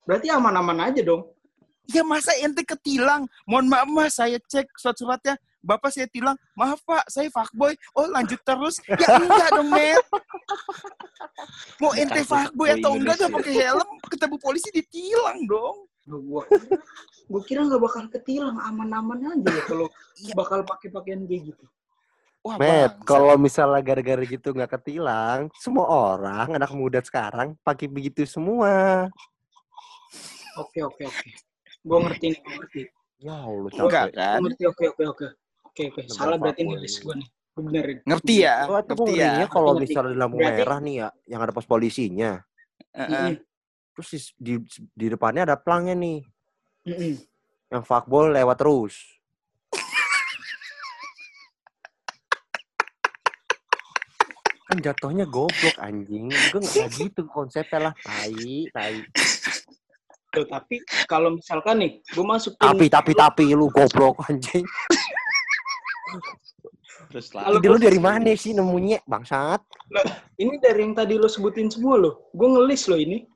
Berarti aman-aman aja dong. Ya masa ente ketilang? Mohon maaf mas, saya cek surat-suratnya. Bapak saya tilang, maaf pak, saya fuckboy. Oh lanjut terus? Ya enggak dong, Met. Mau ente fuckboy atau enggak, gak Indonesia. pakai helm, ketemu polisi ditilang dong. Loh, gua gua kira nggak bakal ketilang aman-aman aja ya kalau Iya. bakal pakai pakaian kayak gitu. Wah, Met, bangsat. kalau misalnya gara-gara gitu nggak ketilang, semua orang anak muda sekarang pakai begitu semua. Oke oke oke. Gua ngerti nih, gua ngerti. Ya Allah, Enggak capek. kan? Ngerti oke oke oke. Oke oke. Salah berarti nih list gua nih. Benerin. Ngerti ya? Gua tuh Ngerti ya? kalau misalnya di lampu Berarti- merah nih ya, yang ada pos polisinya. Heeh. Mm-mm. Terus di, di, di depannya ada pelangnya nih, Mm-mm. yang fuckboy lewat terus. kan jatuhnya goblok anjing. Gue nggak gitu konsepnya lah, tai, tai. Tuh, tapi kalau misalkan nih, gua masukin Tapi, tapi, tapi lu goblok anjing. Terus lah. Ide lu dari mana sih nemunya, bangsat? ini dari yang tadi lo sebutin semua lo. Gua ngelis lo ini.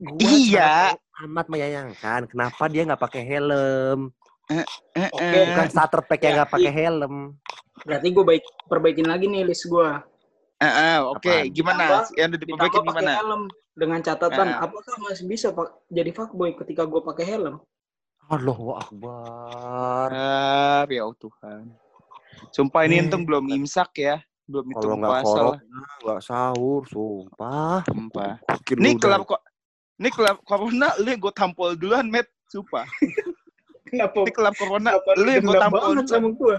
Gua Iya. amat menyayangkan kenapa dia nggak pakai helm. Heeh. Bukan starter pack yang Ya, nggak pakai helm. Berarti gua baik perbaikin lagi nih list gua. Heeh, Oke, Apaan? gimana? Ditambah- Yang udah diperbaikin gimana? helm dengan catatan Ah. apakah masih bisa pak jadi fuckboy ketika gua pakai helm? Allahu Akbar. Ah, ya Allah Tuhan. Sumpah ini untung belum imsak ya. Belum hitung nggak puasa korok, nggak sahur, sumpah. Sumpah. Lu udah- kalau Ini kelab corona lu yang gue tampol duluan, Met. Sumpah. Kenapa? Ini kelab corona lu yang gue tampol duluan. sama gua?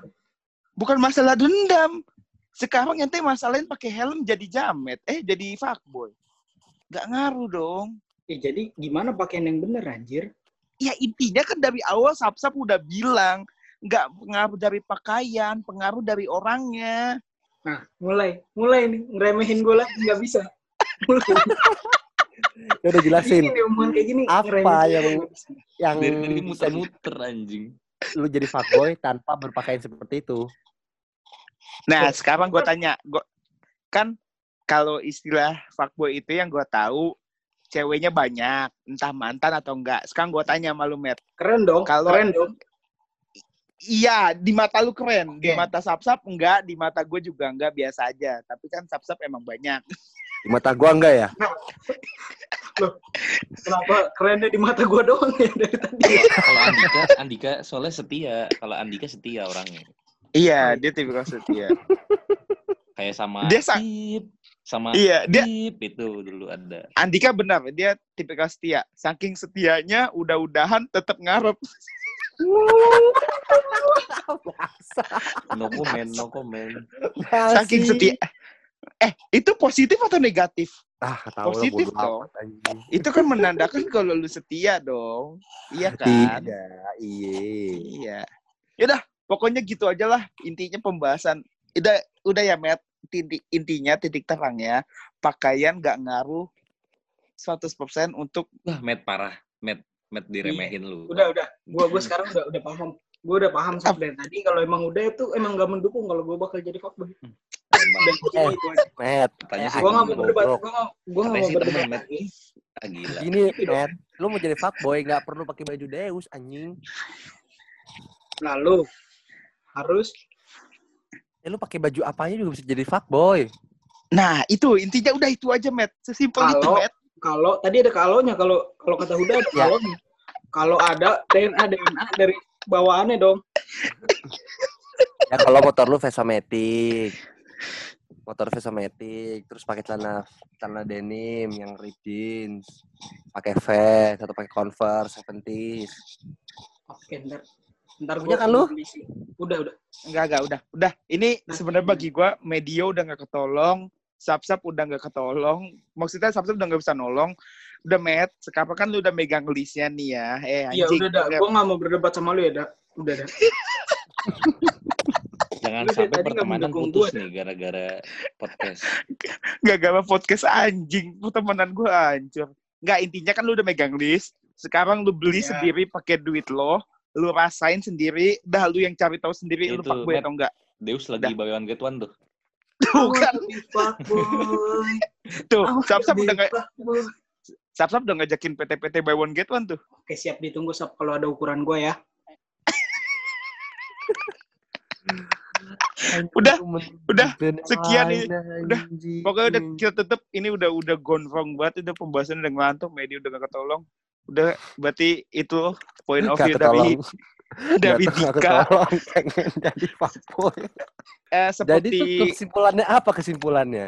Bukan masalah dendam. Sekarang ente masalahin pakai helm jadi jamet. Eh, jadi fuckboy. Gak ngaruh dong. Eh, jadi gimana pakaian yang bener anjir? Ya intinya kan dari awal Sap-Sap udah bilang. Nggak pengaruh dari pakaian, pengaruh dari orangnya. Nah, mulai, mulai nih ngeremehin gue lagi nggak bisa. Mulai. Ya udah jelasin Gini, omongan kayak gini. Apa ngeremehin yang- yang Dari bisa muter-muter anjing. lu jadi fuckboy tanpa berpakaian seperti itu. Nah, sekarang gue tanya, gua, kan kalau istilah fuckboy itu yang gue tahu ceweknya banyak, entah mantan atau enggak. Sekarang gue tanya sama lu, Matt. Keren dong, Kalau- keren dong. Iya, di mata lu keren. Di Oke. mata Sap-Sap enggak, di mata gue juga enggak, biasa aja. Tapi kan Sap-Sap emang banyak. Di mata gua enggak ya? Kenapa kerennya di mata gue doang ya dari tadi? Kalau Andika, Andika soalnya setia. Kalau Andika setia orangnya. Iya, dia tipikal setia. Kayak sama Dia sa- Ip, sama iya, dia itu dulu ada. Andika benar, dia tipikal setia. Saking setianya, udah-udahan tetap ngarep. No comment, no comment. Saking setia. Eh, itu positif atau negatif? Ah, tahu lah Positif dong. Itu kan menandakan kalau lu setia dong. Iya kan? Tidak, iya. Iya. Yaudah, pokoknya gitu aja lah intinya pembahasan. Udah, udah ya, Matt. Titik, intinya titik terangnya, pakaian gak ngaruh 100% untuk Wah, Matt parah. Matt, Matt diremehin lu. Udah, udah. Gue gue sekarang udah udah paham. Gue udah paham dari tadi kalau emang udah itu emang gak mendukung kalau gue bakal jadi fuckboy. Eh. aja. Matt, Gue nggak mau berdebat. goblok. Gue nggak gue nggak Katanya mau berdebat Matt. Ah, gila. Gini. Matt, lu mau jadi fuckboy nggak perlu pakai baju Deus anjing. Lalu harus Eh, lu pakai baju apanya juga bisa jadi fuckboy. Nah, itu intinya udah itu aja, Matt. Sesimpel itu, Kalau- Matt. kalau tadi ada kalonya kalau kalau kata Huda ada Ya. kalonya. Kalau ada DNA DNA dari bawaannya dong. Ya kalau motor lu Vesamatic. Motor Vesamatic, terus pakai celana celana denim yang rip jeans, pakai vest atau pakai Converse, 70s. Oke, ntar ntar Punya gua kan lu? Udah udah. Enggak, enggak, udah. Udah, ini Nah, sebenarnya iya. bagi gua media udah nggak ketolong, Sap-Sap udah nggak ketolong. Maksudnya Sap-Sap udah nggak bisa nolong. Udah, Matt. Sekarang kan lu udah megang listnya nih ya. Eh, Iya anjing. udah dah. Udah. Gue nggak mau berdebat sama lu ya dah. Udah dah. Jangan Lu sampai pertemanan putus gua, nih gara-gara podcast. Gak podcast anjing. Pertemanan gua hancur. Enggak, intinya kan lu udah megang list. Sekarang lu beli Iya. sendiri pakai duit lo. Lu rasain sendiri. Dah lu yang cari tahu sendiri lu Itu, fuckboy Matt. atau enggak. Deus lagi one get one tuh. Tuh kan. Tuh, Sap-Sap udah nggak fuckboy. Sap-Sap udah ngajakin PT-PT buy one get one tuh. Oke siap ditunggu Sap kalau ada ukuran gue ya. Udah, udah, sekian nih, udah. Pokoknya udah kita tetep ini udah udah gonfrong banget udah pembahasan udah ngelantung media udah gak ketolong. Udah berarti itu point of view dari dari Dika. pengen jadi fuckboy. Eh, Jadi seperti tuh kesimpulannya apa kesimpulannya?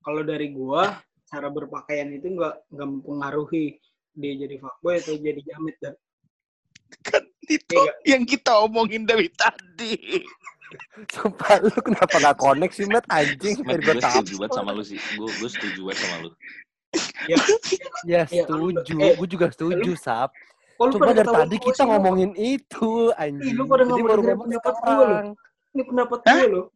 Kalau dari gua cara berpakaian itu nggak nggak mempengaruhi dia jadi fuckboy atau jadi jamet dah. kan itu Iya. yang kita omongin dari tadi. Sumpah lu kenapa gak connect sih, Matt? Anjing, Matt, gue setuju banget sama lu sih. Gue gue setuju banget sama lu. Ya, Ya, setuju. eh, Gue juga setuju, Sap. kalau Cuma dari tadi kita sih, lu- ngomongin itu, anjing. lu pada nggak Jadi mau baru ngomong pendapat gua, sekarang. Ini pendapat Hah? gue loh.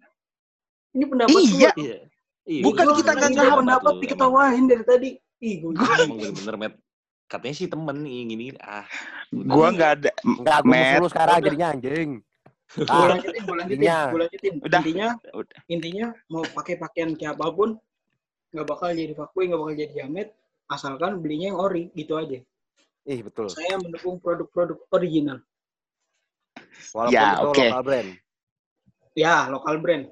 Ini pendapat Iya. gue. Iya. Iya, Bukan gua kita setuju nggak pendapat lu, diketawain dari tadi. Ih, gue bener-bener, Matt. Katanya sih temen nih, gini. Ah. Gua nggak ada. Enggak, gue lu sekarang Udah. jadinya anjing. gue Ah, lanjutin, gue lanjutin, intinya. gue lanjutin. Udah. Intinya, Udah. intinya mau pakai pakaian kayak apa pun, nggak bakal jadi fuckboy, nggak bakal jadi jamet, asalkan belinya yang ori, gitu aja. ih betul. Saya mendukung produk-produk original. Walaupun Ya, itu oke. lokal brand. Ya, lokal brand.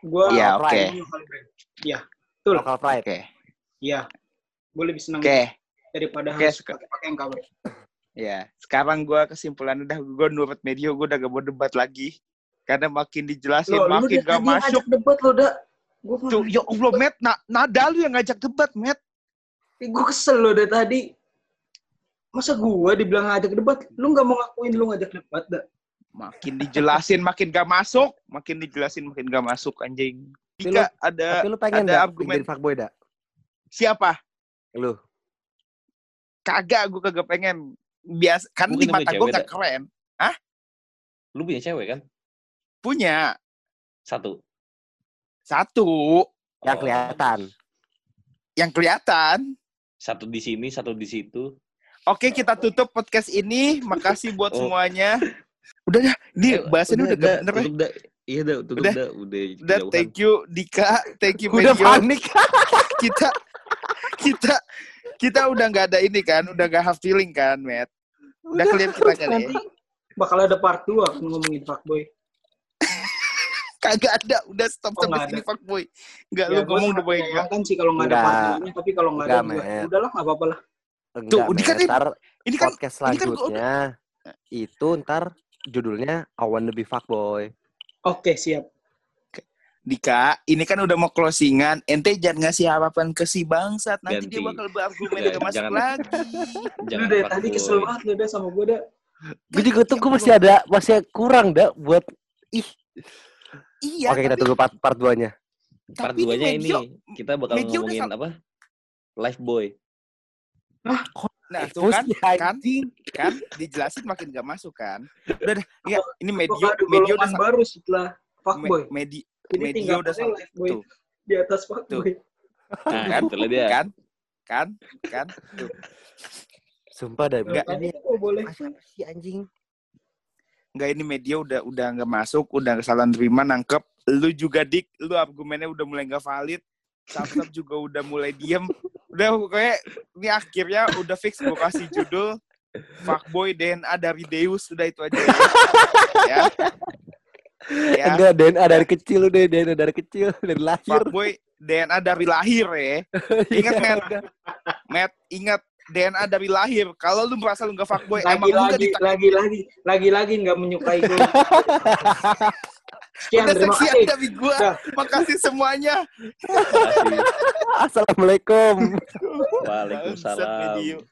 Gua Iya, lokal oke. brand, lokal brand. Iya, betul. Lokal pride. Oke. Iya. Gue lebih senang Oke. daripada Oke, harus suka. pakai pakaian KW. Ya, sekarang gua kesimpulan udah gua nurut media gua udah gak mau debat lagi. Karena makin dijelasin Lo, lu makin dari gak masuk. debat lo, dak. Gue Tuh, ya Allah, Matt, na nada lu yang ngajak debat, Matt. Eh, gue kesel loh dari tadi. Masa gua dibilang ngajak debat, lu nggak mau ngakuin lu ngajak debat, dah. Makin dijelasin makin gak masuk, makin dijelasin makin gak masuk anjing. Tapi Jika ada Tapi lu pengen ada dah argumen- jadi fuckboy dah? siapa? Lu. Kagak, gue kagak pengen. Biasa kan Mungkin di mata gue gak keren. Lu punya cewek kan? Punya Satu. Satu Yang Oh, kelihatan. yang kelihatan. Satu di sini, satu di situ. Oke, kita tutup podcast ini. Makasih buat Oh. semuanya. Udah dah, ini Eh, bahasannya udah, gak bener ya. tutup dah. Iya dah, tutup Udah. dah. Udah, Udah, kejauhan. thank you Dika, thank you Udah Medio. panik. Kita kita kita udah nggak ada ini kan, udah nggak have feeling kan, Matt. Udah clear kita kan ya. Nanti bakal ada part 2 kan ngomongin fuckboy. Kagak ada, udah stop Oh, sampai nggak sini fuckboy. Enggak Ya, lu ngomong udah gua. menyayangkan sih kalau nggak ada Enggak. part 2 tapi kalau nggak ada Enggak, juga, udahlah nggak apa-apa lah. Enggak, ini kan. Ntar Ini kan podcast ini kan gua selanjutnya itu ntar judulnya I Want to be fuckboy. Oke, siap. Dika, ini kan udah mau closingan. Ente jangan ngasih harapan ke si bangsat. Nanti dia Ganti. bakal berargumen gak masuk jangan. lagi. Jangan dari fuckboy. tadi kesel banget lu dah sama gue dah. Gue juga tuh gue masih ada masih kurang dah buat Iya, Oke kita tapi- tunggu part part 2-nya. Part tapi 2-nya ini, Medio, kita bakal Medio ngomongin apa? Life boy. Nah, tuh kan, Terus, kan, anjing. kan, dijelasin makin gak masuk kan. Udah, dah, iya, ini medio, medio udah baru setelah fuckboy. me- medi, tinggal udah pakai sam- lifeboy tuh. di atas fuckboy. Nah, kan? itulah dia. kan, kan, kan. Tuh. Sumpah dah. Nah, tadi Ini boleh. apa sih anjing? Enggak ini media udah udah nggak masuk, udah salah terima nangkep. Lu juga dik, lu argumennya udah mulai nggak valid. Sabsab juga udah mulai diem. Udah pokoknya ini akhirnya udah fix gue kasih judul Fuckboy DNA dari Deus udah itu aja. ya. ya. Enggak, DNA dari kecil udah, DNA dari kecil, dari lahir. Fuckboy DNA dari lahir ya. Ingat Matt, Matt, ingat DNA dari lahir. Kalau lu merasa lu nggak fuckboy, emang lu nggak Lagi-lagi, ditak- lagi-lagi, lagi-lagi nggak menyukai gue. Sekian, Udah terima kasih. dari gua. Dah. Makasih semuanya. Makasih. Assalamualaikum. Waalaikumsalam.